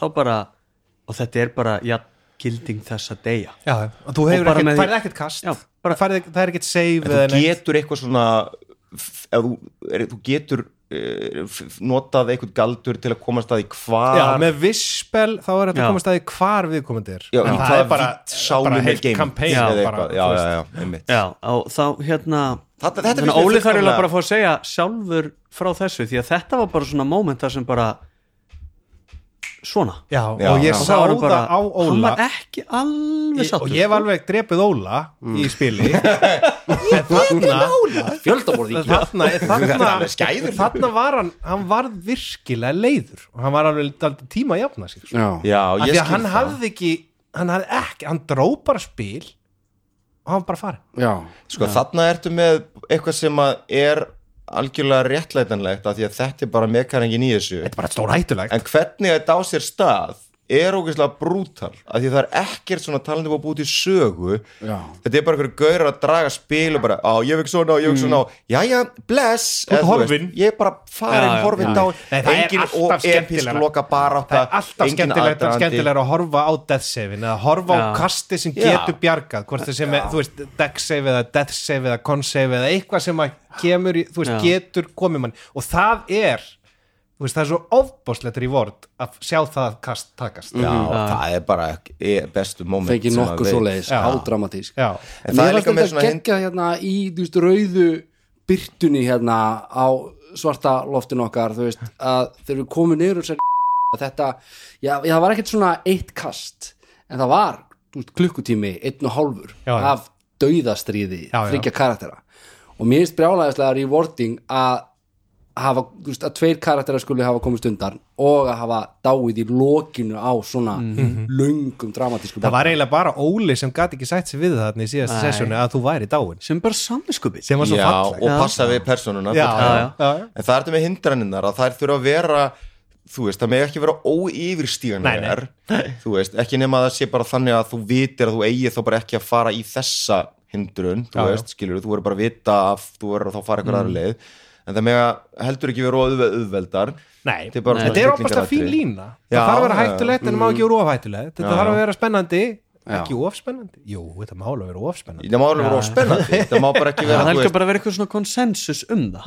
Speaker 3: þá bara og þetta er bara, já, gilding þessa deyja.
Speaker 4: Já, og þú hefur
Speaker 3: bara
Speaker 4: ekkert,
Speaker 3: með því-
Speaker 4: færið ekkert kast.
Speaker 3: Já, bara-
Speaker 4: færið, það er ekkert save
Speaker 2: En
Speaker 4: eða
Speaker 2: þú
Speaker 4: neitt.
Speaker 2: getur eitthvað svona f- ef þú, er, þú getur notað eitthvað galdur til að komast að í hvar.
Speaker 4: Já, með visspel þá er þetta að komast að því hvar viðkomandi er.
Speaker 2: Já,
Speaker 4: En það er bara, bara heilt
Speaker 2: game
Speaker 4: campaign
Speaker 3: Já,
Speaker 2: eða
Speaker 4: bara,
Speaker 2: eitthvað, já, já, já, einmitt.
Speaker 3: Já, og þá hérna
Speaker 2: Þetta, þetta
Speaker 3: Óli þarf eiginlega bara að fá að segja sjálfur frá þessu því að þetta var bara svona mómenta sem bara svona.
Speaker 4: Já,
Speaker 2: Já,
Speaker 4: og ég
Speaker 2: já.
Speaker 3: Og
Speaker 4: sá
Speaker 3: það var
Speaker 4: það
Speaker 3: bara,
Speaker 4: á
Speaker 3: hann
Speaker 4: Óla
Speaker 3: var ekki alveg
Speaker 4: Ég-
Speaker 3: sattur
Speaker 4: og ég var alveg drepið Óla í spili. (laughs) En þarna
Speaker 1: Fjöldaborð í
Speaker 4: þarna, (laughs)
Speaker 2: Þetta er
Speaker 4: þarna, var hann hann var virkilega leiður. Og hann var alveg tíma að jafna sig sko.
Speaker 1: Já,
Speaker 2: Já,
Speaker 4: af
Speaker 2: ég
Speaker 4: því að hann
Speaker 2: það.
Speaker 4: hafði ekki hann hafði ekki, hann dró bara spil og hann var bara farin
Speaker 1: já,
Speaker 2: Sko, þarna ertu með eitthvað sem að er algjörlega réttlætanlegt af því að þetta er bara mekaningin í þessu.
Speaker 4: Þetta er bara stór hættulegt
Speaker 2: en hvernig þetta á sér stað er ógeðslega brútal af því að það er ekkert svona talandi búið búið til sögu
Speaker 1: já
Speaker 2: þetta er bara einhverju gaur að draga spil og bara, á, ég veit svona og ég veit svona mm. jæja, bless
Speaker 4: Þú ert
Speaker 2: eða veist, ég er bara farin,
Speaker 3: Já, já,
Speaker 2: horfin
Speaker 3: já.
Speaker 2: dá
Speaker 4: Nei, það er
Speaker 2: engin
Speaker 4: alltaf
Speaker 2: og episk
Speaker 4: skemmtilegra.
Speaker 2: loka barátta
Speaker 4: það er alltaf
Speaker 2: aðdragandi.
Speaker 4: skemmtilega að horfa á death save eða horfa á
Speaker 3: Já.
Speaker 4: kasti sem
Speaker 2: Já.
Speaker 4: getur bjargað hvort það sem er, þú veist, deck save eða death save eða con save eða eitthvað sem að kemur, í, þú veist,
Speaker 3: Já.
Speaker 4: getur komið mann og það er veist, það er svo ofbóðslegt reward að sjá það kast takast.
Speaker 2: Já, það er bara er bestu moment
Speaker 1: Fengi
Speaker 2: sem
Speaker 1: nokkuð
Speaker 2: að
Speaker 1: svo leiðis,
Speaker 4: já,
Speaker 2: En það er líka með svona hin-
Speaker 1: geggjað hérna í veist, rauðu byrtunni hérna á svarta loftinu okkar þú veist, að þegar við komum niður og sér að þetta, já, já, það var ekkert svona eitt kast, en það var veist, klukkutími, einn og hálfur
Speaker 4: Já, já.
Speaker 1: af dauðastriði þryggja karaktera. Og mér finnst brjálæðislega rewarding að hafa, þú veist, að tveir karaktera skuli hafa komist undan og að hafa dáið í lokinu á svona löngum dramatísku
Speaker 4: Mhm. það var eiginlega bara Óli sem gati ekki sætt sér við það í síðasta
Speaker 3: Nei.
Speaker 4: sessjónu að þú væri dáin
Speaker 3: sem bara samviskupið
Speaker 4: sem var svo
Speaker 2: já,
Speaker 4: falleg
Speaker 2: og passa við personuna
Speaker 4: já, já, já.
Speaker 2: en það er þetta með hindranirnar að þær þurfa að vera þú veist, það með ekki vera óyfirstíganlegar þú veist, ekki nema að það sé bara þannig að þú vitir að þú eigi þá bara ekki að fara í þessa hindrun, þú
Speaker 4: Já, já.
Speaker 2: veist, skilur þú verður bara að vita að þú verður að þá fara eitthvað
Speaker 4: Mm.
Speaker 2: aðra leið en það með að heldur ekki vera auðve- auðveldar.
Speaker 4: Nei,
Speaker 2: Þetta er bara
Speaker 4: þetta
Speaker 2: svona
Speaker 4: er opast að fín lína. Það þarf að vera hættulegt en það má ekki vera ofhættulegt Þetta þarf að vera spennandi. Ekki ofspennandi Jú, þetta má alveg vera ofspennandi
Speaker 2: það má alveg vera
Speaker 3: Já.
Speaker 2: óspennandi (laughs) það má bara ekki vera,
Speaker 3: það er ekki bara að vera eitthvað svona konsensus um það.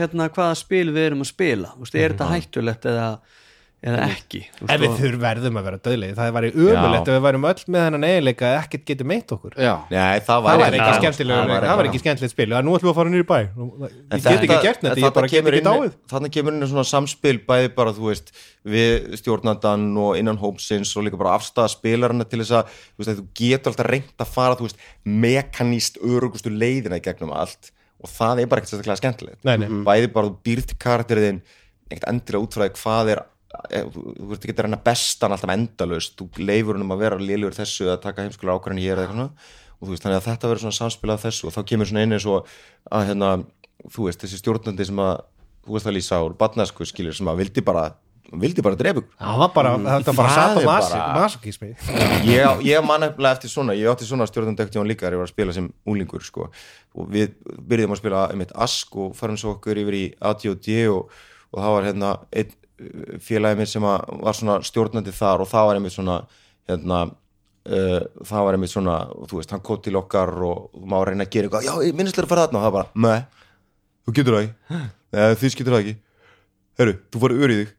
Speaker 3: Hérna, hvaða spil við erum að spila. Er þetta hættulegt eða eða ekki
Speaker 4: En við
Speaker 3: og-
Speaker 4: þurfum verðum að vera döðlega Það væri umulegt ef við værum öll með hennan eiginleika að ekkert getur meitt okkur.
Speaker 1: Já,
Speaker 2: Nei, það
Speaker 4: var ekki
Speaker 3: Já.
Speaker 4: skemmtilega
Speaker 2: Það
Speaker 4: var ekki skemmtilegt spil. Að Nú ætlum við að fara nýr í bæ. Ég get ekki gert þetta, ég bara get
Speaker 2: kemur
Speaker 4: ekki dáið.
Speaker 2: Þarna kemur inn svona samspil bæði bara, þú veist, við stjórnandan og innan hópsins og líka bara afstæða spilarana til þess að, þú veist, að þú getur alltaf reynt að fara, þú veist, mekaníst örugustu leiðina í gegnum allt. Og það er bara ekkert sérstaklega skemmtilegt.
Speaker 4: Nei, nei.
Speaker 2: bæði bara þú býrt karakteriðin ekkert endilega útfræði hvað er þú þú veist ekki að reyna bestan alltaf endalaust, þú leifur um að vera lélugur þessu að taka heimskulega ákvarðan hér eða eitthvað og þú veist, þannig að þetta verður svona samspil af þessu. Og þá kemur svona inn eins og að hérna, þú veist, þessi stjórnandi sem að þú veist að lýsa úr badnæsku skilir sem að vildi bara vildi bara drepa
Speaker 4: Það var bara, þetta var bara satt og masokismi
Speaker 2: ég, ég man nefnilega eftir svona ég átti svona stjórnandi ekkert jón líka þegar ég var að spila sem úlingur sko. og við byrjuðum að spila einmitt ask og farum svo okkur yfir í ADOD og, og það var hérna einn uh, félagi minn sem var svona stjórnandi þar og það var einmitt svona hérna uh, það var einmitt svona, þú veist, hann kom til okkar og, og maður reyna að gera eitthvað, já, að fara þarna. Og það bara, með, þú getur það ekki. Nei, þið getur það ekki. Herru, þú farið ör í þig.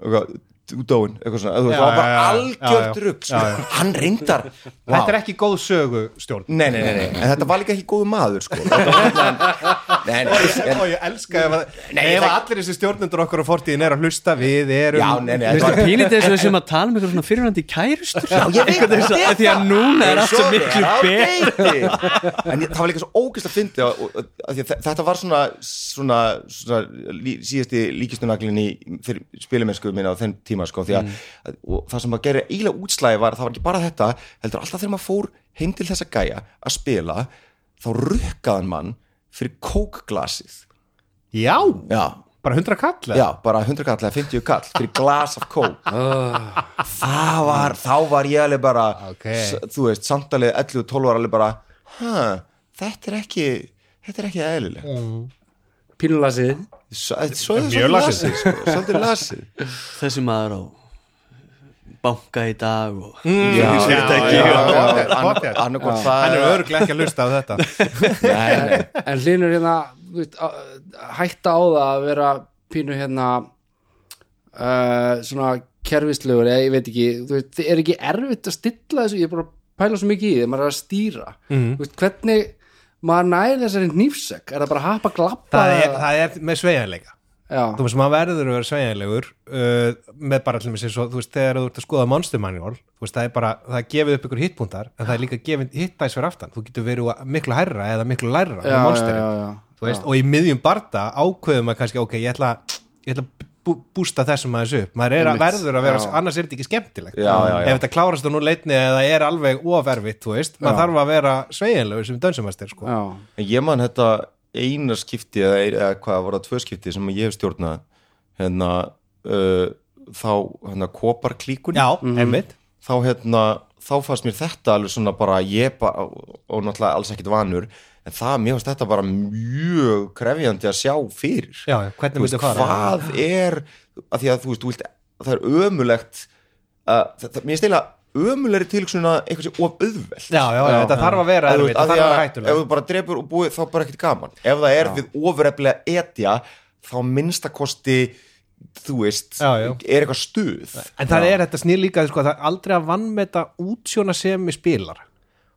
Speaker 2: Eitthvað, þú dáin, eitthvað svona þú það var bara
Speaker 4: já.
Speaker 2: rugg hann reyndar
Speaker 4: Þetta er ekki góð sögu stjórn
Speaker 2: nei, nei, nei, nei, en þetta var líka ekki góðu maður sko. Þetta var hérna- nei, nei, en,
Speaker 4: Og ég elska ef, að,
Speaker 2: Nei,
Speaker 4: ef
Speaker 2: það-
Speaker 4: allir þessi stjórnendur okkar á fortíðin er að hlusta við erum
Speaker 2: já, nei, nei,
Speaker 3: Mér
Speaker 2: þetta
Speaker 3: finnst
Speaker 2: var
Speaker 3: það pínlítið þess að við sem að tala um eitthvað svona fyrirvændi kærustur.
Speaker 2: Já, ég veit, þetta
Speaker 3: Því að núna er allt svo miklu
Speaker 2: deiti. en það var líka svo og, og, og, því að þe- þetta var svona, svona, svona lí, síðasti líkistunaglin í fyrir spilimennsku minna á þeim tíma sko, því að, og það sem að gera eiginlega útslæði var, það var ekki bara þetta heldur alltaf þegar maður fór heim til þessa gæja að spila, þá rukkaðan mann fyrir kókglasið
Speaker 4: Já,
Speaker 2: já,
Speaker 4: bara 100 kall
Speaker 2: já, bara 100 kall eða 50 kall fyrir glas af kók það var, þá var ég alveg bara
Speaker 4: Ok.
Speaker 2: s- þú veist, samtalið 11 og 12 var alveg bara þetta er ekki þetta er ekki eðlileg
Speaker 1: pínulasið
Speaker 2: svo, svo er það
Speaker 4: Mjög
Speaker 2: svolítið
Speaker 4: lasið.
Speaker 2: lasið sko, svolítið lasið
Speaker 3: Þessi maður á banka í dag og
Speaker 2: ann-
Speaker 4: pottet.
Speaker 2: annarkvort það
Speaker 4: Hann er örglega ekki að hlusta á þetta. (laughs)
Speaker 2: Nei, nei.
Speaker 1: en hlinur hérna þú veist, á- hætta á það að vera pínu hérna uh, svona kerfislegur eða ég veit ekki, þú veist, þið er ekki erfitt að stilla þessu, ég er bara að pæla svo mikið í þegar maður er að stýra.
Speaker 4: Mhm.
Speaker 1: þú veist, hvernig maður næði þessari nýfsök er það bara að happa glappa?
Speaker 4: Það er, það er með sveigjanleika.
Speaker 1: já,
Speaker 4: þú veist, maður verður að vera sveigjanlegur uh, með bara allir með sér svo, þú veist, þegar þú ert að skoða monster manual, þú veist, það er bara það er gefið upp ykkur hitpuntar, en það er líka gefið hitbæs fyrir aftan, þú getur verið miklu hærra eða miklu lærra með monsterin veist, og í miðjum barda ákveðum maður kannski, ok, ég ætla, ég ætla að bú, bústa þessum aðeins upp. Maður er að verður að vera,
Speaker 1: Já.
Speaker 4: annars er þetta ekki skemmtilegt.
Speaker 2: Já, já, já.
Speaker 4: ef þetta klárast á nú leitni eða er alveg ofervitt, þú veist, maður þarf að vera sveigjanlegur sem dönsumæstir, sko
Speaker 2: eina skipti eða, eða hvað var það tvö skipti sem ég hef stjórnað hérna uh, þá hérna koparklíkun.
Speaker 4: Já, einmitt.
Speaker 2: Þá hérna þá fannst mér þetta alveg svona bara ég bara og, náttúrulega alls ekkit vanur en það, mér fannst þetta bara mjög krefjandi að sjá fyrir.
Speaker 4: Já, hvernig myndu fara?
Speaker 2: hvað er að því að þú veist, þú vilt, það er ömulegt að, það, það, mér stila ömulegri tilhugsun að eitthvað sé of auðvelt.
Speaker 4: Já, já, já, þetta þarf að vera erfitt, það
Speaker 2: að
Speaker 4: þarf að vera
Speaker 2: að ef
Speaker 4: hættulegt
Speaker 2: þú bara drepur og búið þá bara ekkert gaman. Ef það er við ofureflega etja þá minnstakosti þú veist,
Speaker 4: Já, já.
Speaker 2: er eitthvað stuð.
Speaker 4: En það er þetta snýr líka sko, það er aldrei að vannmeta útsjóna sem í spilar.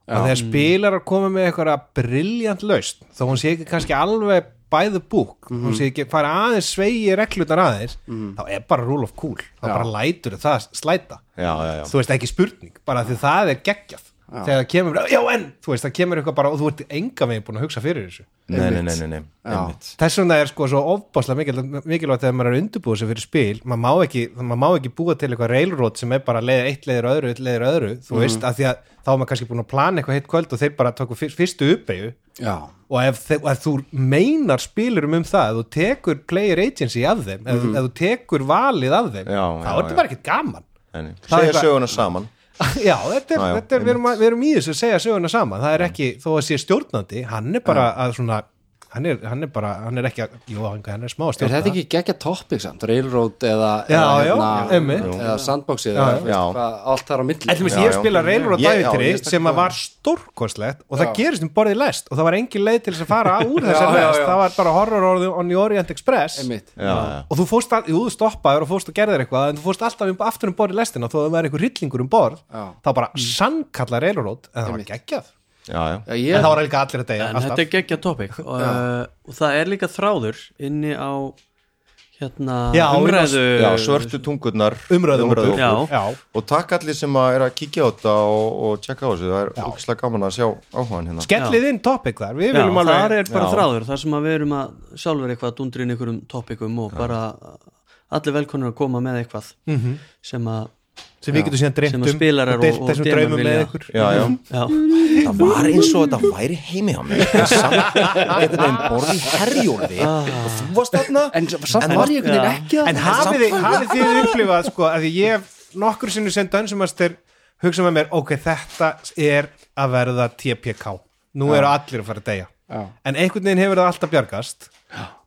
Speaker 4: Og þegar spilar að koma með eitthvað briljant laust þó hún sé ekki kannski alveg bæðu búk hún sé ekki fara aðeins sveigi reglutar aðeins þá er bara rule of cool þá bara lætur það slæta.
Speaker 2: Já, já, já.
Speaker 4: þú veist ekki spurning, bara því það er geggjað þegar það kemur, já en þú veist það kemur eitthvað bara og þú ert enga veginn búin að hugsa fyrir þessu.
Speaker 2: Nei, nei, nei, nei, nei, einmitt.
Speaker 4: Þess vegna er sko svo ofbáslega mikilvægt, mikilvægt þegar maður er að undirbúa sig fyrir spil maður má ekki, maður má ekki búa til eitthvað railroad sem er bara leið eitt leiðir öðru, eitt leiðir öðru þú veist, af því að þá er maður kannski búin að plana eitthvað heitt kvöld og þeir bara tóku fyr- fyrstu uppeyju og ef, og ef þú meinar spilurum um það, ef þú tekur player agency af þeim, ef, ef þú tekur valið af þeim,
Speaker 2: Já,
Speaker 4: þá
Speaker 2: já,
Speaker 4: er þetta bara ekkert gaman.
Speaker 2: Nei, nei.
Speaker 4: Það er
Speaker 2: segja söguna saman (laughs)
Speaker 4: Já, þetta er,
Speaker 2: Já, já,
Speaker 4: þetta er við, erum, við erum í þessu að segja söguna saman, það er ekki þó að sé stjórnandi, hann er bara að svona hann er, hann er bara, hann er ekki að, jú, hann er smá að
Speaker 1: Er þetta ekki geggja topic samt? Railroad eða,
Speaker 4: Já,
Speaker 1: eða,
Speaker 4: já, einmitt.
Speaker 1: eða Sandboxið
Speaker 4: Já,
Speaker 1: eða allt þar á milli.
Speaker 4: Ætlum við
Speaker 2: Já,
Speaker 4: ég spila Railroad Dævitri sem að var stórkostlegt og það gerist um borðið lest og það var engin leið til þess að fara (laughs) úr þess að lest. það var bara horror on the Orient Express.
Speaker 1: Einmitt.
Speaker 2: já, já.
Speaker 4: og þú fórst, all, jú, þú stoppaður og fórst og gerðir eitthvað en þú fórst alltaf um, aftur um borðið lestina þó að það var einhver rillingur um borð þá bara sannkalla Railroad en það var geggjað
Speaker 2: já, já.
Speaker 1: Já,
Speaker 4: en
Speaker 1: ég,
Speaker 4: það var líka allir að deyja
Speaker 3: en
Speaker 4: alltaf.
Speaker 3: þetta er geggja topic. Og, uh, og það er líka þráður inni á hérna
Speaker 4: Já,
Speaker 3: umræðu
Speaker 2: já, svörtu tungurnar.
Speaker 4: Umröðum
Speaker 3: Já.
Speaker 4: já.
Speaker 2: og takk allir sem að er að kíkja á þetta og, og tjekka á þessu, það er ógislega gaman að sjá áhugan hérna.
Speaker 4: Skellið inn topic þar. Viljum
Speaker 3: þar
Speaker 4: alveg
Speaker 3: er bara
Speaker 2: Já.
Speaker 3: þráður, þar sem að við erum að sjálfur eitthvað að dundra inn einhverjum topicum og bara allir velkonur að koma með eitthvað sem að
Speaker 4: sem við getum síðan dreymt um og deilt þessum draumum með ykkur.
Speaker 2: Já, já.
Speaker 3: já,
Speaker 2: það var eins og þetta væri heimi á mig. (laughs) En samt einhvern veginn borði í herjólfi. Og þú varst þarna.
Speaker 1: En samt var ég ekki að
Speaker 4: En hafið þið, upplifað sko, að ég hef nokkur sinni sem Dungeon hugsa með mér, ok, þetta er að verða TPK nú eru allir að fara að deyja
Speaker 1: Já.
Speaker 4: en einhvern veginn hefur það alltaf bjargast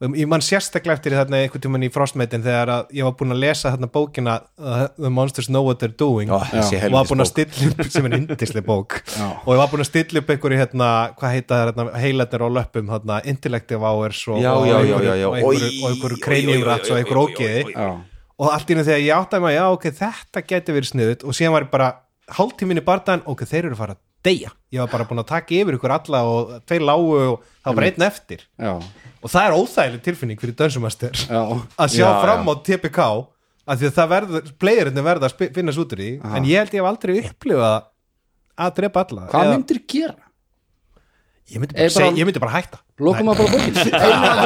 Speaker 4: um, ég mann sérstaklega eftir þarna einhvern tímann í Frostmaitin þegar að ég var búinn að lesa þarna bókina uh, The Monsters Know What They're Doing
Speaker 2: þessi
Speaker 4: og var búinn að stilla upp sem er indislega bók (laughs)
Speaker 1: Já.
Speaker 4: og ég var búinn að stilla upp einhverju hérna, hvað heita það, hérna, heilarnir á löppum hérna, Intellective Hours og,
Speaker 2: Já, já, já,
Speaker 4: einhverju-
Speaker 2: já, já.
Speaker 4: og einhverju, ógeði.
Speaker 1: Já.
Speaker 4: og allt í einu þegar ég áttaði maður, já ok, þetta geti verið sniðut og síðan var ég bara hálftíminni bardaðan, ok, þeir eru að fara að deyja. Ég var bara búin að taka yfir ykkur alla og tveir lágu og það var bara einn eftir.
Speaker 1: Já,
Speaker 4: og það er óþægileg tilfinning fyrir Dunsumaster
Speaker 1: já, (laughs)
Speaker 4: að sjá
Speaker 2: Já,
Speaker 4: fram á TPK af því að það verður, playerinni verða að finnast út úr því, en ég held ég hef aldrei upplifað að drepa alla
Speaker 1: hvað
Speaker 4: Eða-
Speaker 1: myndir gera?
Speaker 4: Ég, myndi bara,
Speaker 1: bara-
Speaker 4: seg, ég myndi bara hætta
Speaker 1: Lokum að bara bókin (laughs)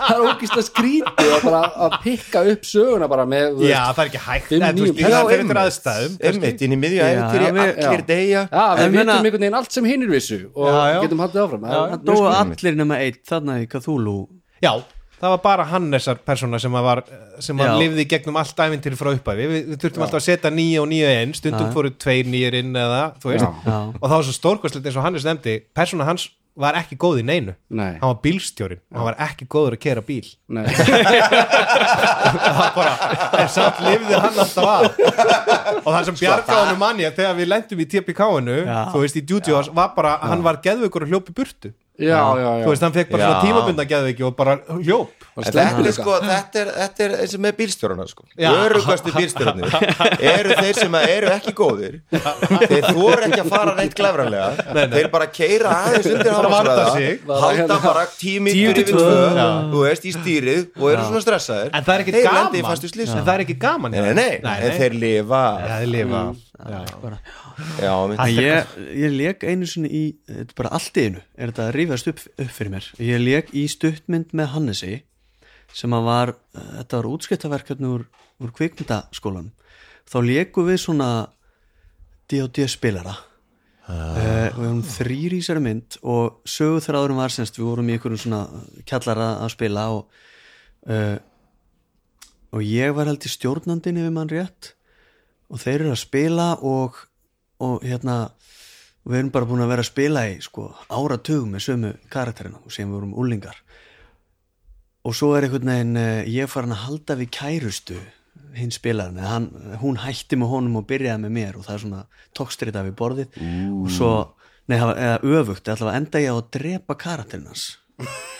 Speaker 1: Það er ógist að skrítið að bara að pikka upp söguna bara með
Speaker 4: já,
Speaker 1: veist,
Speaker 4: það er ekki hægt það
Speaker 1: Já,
Speaker 4: er fyrir
Speaker 2: einmitt.
Speaker 4: aðstæðum
Speaker 2: einmitt, inn í miðju
Speaker 3: Já,
Speaker 2: æfintýri,
Speaker 3: við-
Speaker 2: allir
Speaker 1: já.
Speaker 2: deyja
Speaker 1: Já, við vitum einhvern veginn allt sem hinn er vissu og
Speaker 4: Já, já.
Speaker 1: getum haldið áfram Það skrítið.
Speaker 3: allir nema eitt þarna í Cthulhu
Speaker 4: Já, það var bara Hannesar persóna sem að var sem að
Speaker 3: Já.
Speaker 4: lifði í gegnum allt æfintýri frá uppæfi við, við þurftum alltaf að setja nýja og nýja inn stundum
Speaker 3: Já.
Speaker 4: fóru tveir nýjir inn eða þú veist,
Speaker 1: Já.
Speaker 3: Já.
Speaker 4: og það var svo stórkostlegt eins og Hannes nefndi, persóna hans var ekki góð í neinu,
Speaker 1: Nei,
Speaker 4: hann var bílstjórin hann var ekki góður að kera bíl. (laughs) Það bara, en samt lifði hann alltaf af. Og það sem um manni þegar við lendum í TPK-inu
Speaker 3: Já.
Speaker 4: þú veist í Duty House, var bara hann var geðveikur og hljópi burtu,
Speaker 1: Já, já, já
Speaker 4: þú veist hann fekk bara svona tímabunda geðveiki og bara
Speaker 1: sleppur
Speaker 2: þetta er sko, þetta er, þetta er eins og með bílstjórana sko. Örugastu bílstjórnir eru þeir sem eru ekki góðir. Þeir þóra ekki að fara neitt glefranlega þeir bara keira aðeins undir
Speaker 4: sig.
Speaker 2: halda bara mítur
Speaker 3: til
Speaker 2: yfir
Speaker 3: tvö.
Speaker 2: þú veist, í stýrið og eru svona stressaðir.
Speaker 4: En það er ekki gaman. en það er ekki gaman
Speaker 2: nei, nei, nei, en þeir lifa
Speaker 3: Ég, ég leik einu sinni í þetta bara allt í einu, er þetta að rífast upp, upp fyrir mér, ég leik í stuttmynd með Hannesi sem að var þetta var útskiptaverkefni úr, úr kvikmyndaskólan þá leikum við svona D&D spilara. Uh, við vorum þrýr í þessari mynd og sögu þráðurum var semst við vorum í einhverjum svona kjallara að spila og uh, og ég var held í stjórnandin yfir mann rétt og þeir eru að spila og, og hérna við erum bara búin að vera að spila í sko, áratugum með sömu karakterina sem vorum úlingar og svo er einhvern veginn eh, ég farin að halda við kærustu hinn spilarinn, eða hann, hún hætti með honum og byrjaði með mér og það er svona tókstrita við borðið. Og svo, nei, eða öfugt allavega enda ég á að drepa
Speaker 2: já,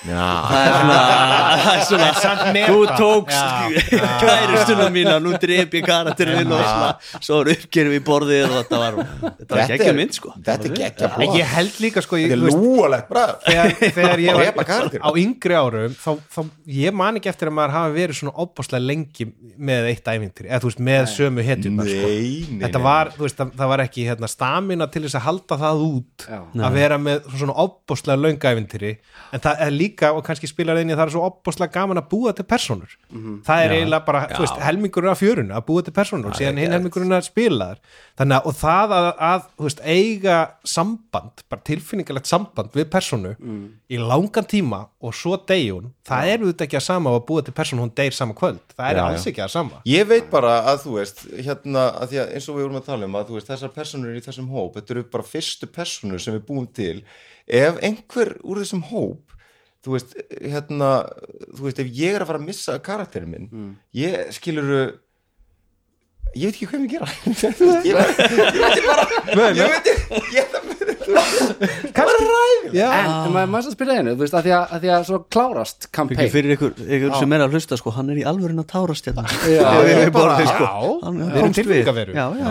Speaker 3: það er svona, það er svona
Speaker 4: meta.
Speaker 3: þú tókst
Speaker 4: Já, (laughs)
Speaker 3: kærustuna mína nú drep ég karakterinn og svona, svo er uppgerfi í borðið og þetta var, þetta var geggja mynd sko.
Speaker 2: þetta er geggja
Speaker 4: En ég held líka sko ég,
Speaker 2: þetta er lúalegt bara
Speaker 4: þegar, (laughs) þegar ég var á yngri árum þá, þá ég man ekki eftir að maður hafi verið svona opbáslega lengi með eitt ævintýri eða þú veist með sömu hetjuna sko. þetta var, þú veist, það, það var ekki hérna, stamina til þess að halda það út
Speaker 1: Já.
Speaker 4: að vera með svona en það er líka og kannski spilar einni það er svo opbáslega gaman að búa til personur það er eiginlega bara, þú veist, helmingurinn af fjörun að búa til personur og síðan hinn helmingurinn að spila þar þannig að, og það að, að þú veist, eiga samband, bara tilfinningalegt samband við personu í langan tíma og svo degjun, það er auðvitað ekki að sama að búa til personu, hún deyr sama kvöld. Það er
Speaker 2: Já,
Speaker 4: alls
Speaker 2: já.
Speaker 4: ekki að sama.
Speaker 2: Ég veit bara að þú veist hérna, að því að eins og við vorum að tala um að þú veist þessar personur í þessum hóp, þetta eru bara fyrstu personur sem við búum til. Ef einhver úr þessum hóp þú veist, hérna þú veist, ef ég er að fara að missa karakterin minn
Speaker 1: Mm.
Speaker 2: ég skiluru ég veit ekki hvað ég gera. Þú veist, ég, ég veit bara ég veit ekki ég,
Speaker 4: kannski já,
Speaker 1: en en maður maður að spila einu, þú veist, að því að, að, því að svo klárast campaign.
Speaker 3: Fyrir ykkur, ykkur sem er að hlusta sko, hann er í alvörin að tárast hérna.
Speaker 1: Já,
Speaker 3: Við erum
Speaker 2: bara-
Speaker 3: sko.
Speaker 4: við erum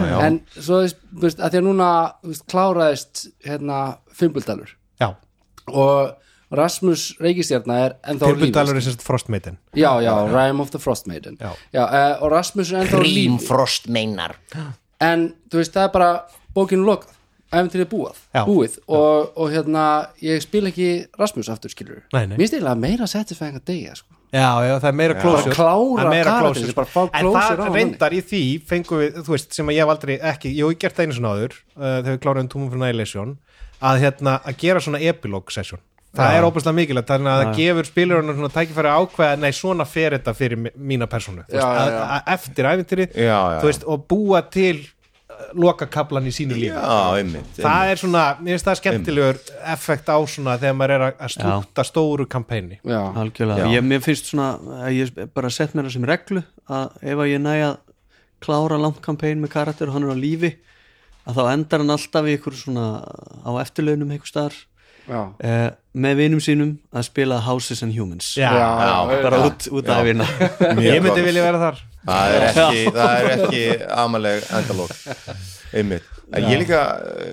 Speaker 3: já.
Speaker 1: en svo, þú veist, að því að núna þú veist, kláraðist, hérna Fimbuldalur
Speaker 4: já,
Speaker 1: og Rasmus Reykistjarna er ennþá lífi
Speaker 4: Tilbundalur er semst frostmeitin
Speaker 1: já, já, Rime of the Frost Maiden
Speaker 4: Já.
Speaker 1: uh, og Rasmus er ennþá á lífi.
Speaker 2: Frost meinar
Speaker 1: en þú veist, það er bara bókinu lokað, æfintýrið búið,
Speaker 4: Já.
Speaker 1: búið. Og, og hérna, ég spil ekki Rasmus aftur, skilur
Speaker 4: Nei, nei.
Speaker 1: mér stila meira satisfying að deyja, sko.
Speaker 4: Já, já, það er meira
Speaker 1: klára
Speaker 4: Það er meira
Speaker 1: fá
Speaker 4: En það reyndar í því fengum við, þú veist, sem að ég hef aldrei ekki, ég hef gert það einu svona áður uh, þegar við kláraðum Tómum fyrir Annihilation að hérna, að gera svona epilog session það er óbúslega mikilvægt, þannig að það gefur spilurinn svona tækifæri að ákveða, nei svona fer þetta fyrir mína persónu, þú
Speaker 1: Já,
Speaker 4: veist,
Speaker 1: já,
Speaker 4: að,
Speaker 1: já.
Speaker 4: að eftir þú veist, og búa til uh, lokakablan í sínu lífi.
Speaker 2: Já, einmitt,
Speaker 4: það er svona, mér finnst það skemmtilegur effekt á svona þegar maður er að- að slúta stóru kampæni
Speaker 3: ég, mér finnst svona að ég bara sett mér það sem reglu að ef að ég næ að klára langt kampæn með karakter og hann er á lífi að þá endar hann alltaf í ykkur svona á eftirlaunum einhver staðar eh, með vinum sínum að spila Houses and Humans.
Speaker 4: Já,
Speaker 2: já,
Speaker 3: bara út, út af vinna. (laughs)
Speaker 4: Ég myndi vilja vera þar.
Speaker 2: Það er ekki, það er ekki amaleg endalók (laughs) einmitt en ég líka,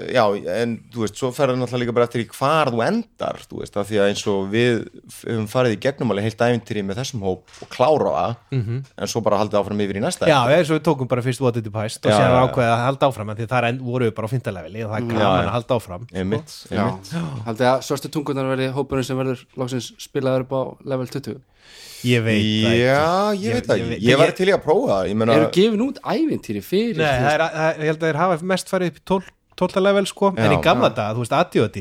Speaker 2: já, en þú veist svo ferður náttúrulega líka bara eftir í hvar þú endar þú veist, af því að eins og við höfum farið í gegnum alveg heilt æfintýri með þessum hóp og klára það en svo bara haldið áfram yfir í næsta
Speaker 4: Já, eins og við tókum bara fyrst What Did You Past og
Speaker 2: Já,
Speaker 4: sér
Speaker 2: já, já.
Speaker 4: ákveða að halda áfram en því þar end- voru við bara á fyndalegvili og það er gaman
Speaker 2: já.
Speaker 4: að halda áfram
Speaker 2: einmitt,
Speaker 1: já.
Speaker 2: einmitt.
Speaker 1: haldið að svörstu tungunar verði hópurinn sem verður loksins spilaður upp á level 20
Speaker 4: Ég veit það ekki.
Speaker 2: Já, ég veit það ekki, ég var til í að prófa það, ég meina
Speaker 1: eru gefin út ævintýri fyrir
Speaker 4: Nei, það er, það, ég held að þeir hafa mest farið upp í 12, 12 level sko, en í
Speaker 2: Já.
Speaker 4: gamla dag, þú veist, ADOD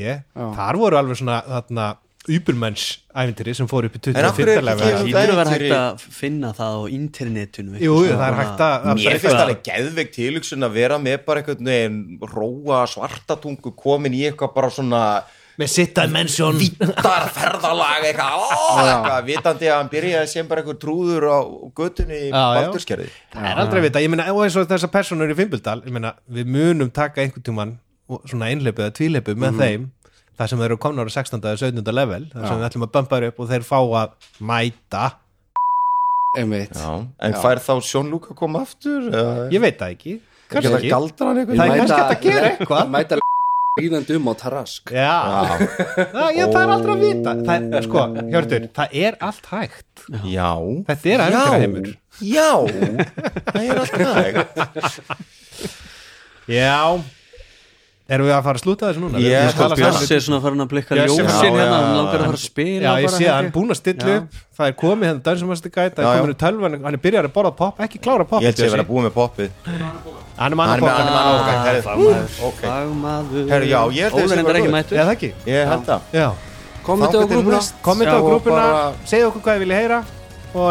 Speaker 4: þar voru alveg svona þarna Ubermensch ævintýri sem fóru upp í
Speaker 2: En af hverju
Speaker 4: 25
Speaker 2: er ekki
Speaker 4: level.
Speaker 2: gefið-
Speaker 3: Hlýtur að vera
Speaker 2: Ævintýri-
Speaker 3: hægt að finna það á internetinu
Speaker 4: Jú, jú, það er hægt að, að
Speaker 2: Mér finnst alveg geðveik tilhugsun að vera með bara einhvern veginn róa svartatungu komin í eitthvað bara svona
Speaker 4: með sitt dimension
Speaker 2: vittar ferðalag eitthvað, eitthvað vitandi að hann byrjaði sem bara einhver trúður á götunni í. Baldurskerði
Speaker 4: Það er aldrei að vita, ég meina, og eins og þessar personur í Fimbildal, ég meina, við munum taka einhvern tímann og svona einhleipu eða tvíleipu með
Speaker 2: Mhm.
Speaker 4: þeim, þar sem þeir eru komnar á 16. eða 17. level, þar sem við ætlum að bumpa þér upp og þeir fá að mæta
Speaker 1: einmitt
Speaker 2: En fær þá Sjón Lúk að koma aftur?
Speaker 4: ég veit það ekki, kannski
Speaker 2: Geta
Speaker 4: ekki
Speaker 2: galdra hann eitthvað?
Speaker 4: Það er kannski að gera eitthvað.
Speaker 1: mæta líðandi um á Tarask.
Speaker 4: Já, það, ég, það er aldrei að vita. Það, er, sko, Hjörtur, það er allt hægt.
Speaker 2: Já.
Speaker 4: Þetta er ævintýraheimur.
Speaker 2: Já, það er alltaf hægt.
Speaker 4: Já Erum við að fara að slúta þessu núna?
Speaker 2: Ég
Speaker 4: að
Speaker 2: sko,
Speaker 3: er svona farin að blikka ljósin
Speaker 2: Já,
Speaker 3: hérna,
Speaker 2: já,
Speaker 3: hann langar að
Speaker 2: já.
Speaker 3: fara að spila
Speaker 4: Já, ég sé að hann er búinn að stilla
Speaker 3: Já.
Speaker 4: upp. Það er komið hérna Dungeon Guide Það
Speaker 2: Já,
Speaker 4: er
Speaker 2: já.
Speaker 4: komin í tölvan Hann er byrjar að borða pop Ekki klára pop
Speaker 2: Ég held sé að vera búið með poppið.
Speaker 4: Hann er mann
Speaker 2: Hann
Speaker 4: að
Speaker 2: er með hann er
Speaker 4: pop
Speaker 2: með hann Herri, ok.
Speaker 3: Fagmaður.
Speaker 2: Herri, já, ég held að
Speaker 3: reyndar
Speaker 2: var
Speaker 3: ekki mættur.
Speaker 4: Eða það ekki?
Speaker 2: Ég held það.
Speaker 4: Já.
Speaker 1: Komið á grúpuna.
Speaker 4: Komment á
Speaker 1: Já,
Speaker 4: grúpuna Segðu okkur hvað þið viljið heyra Og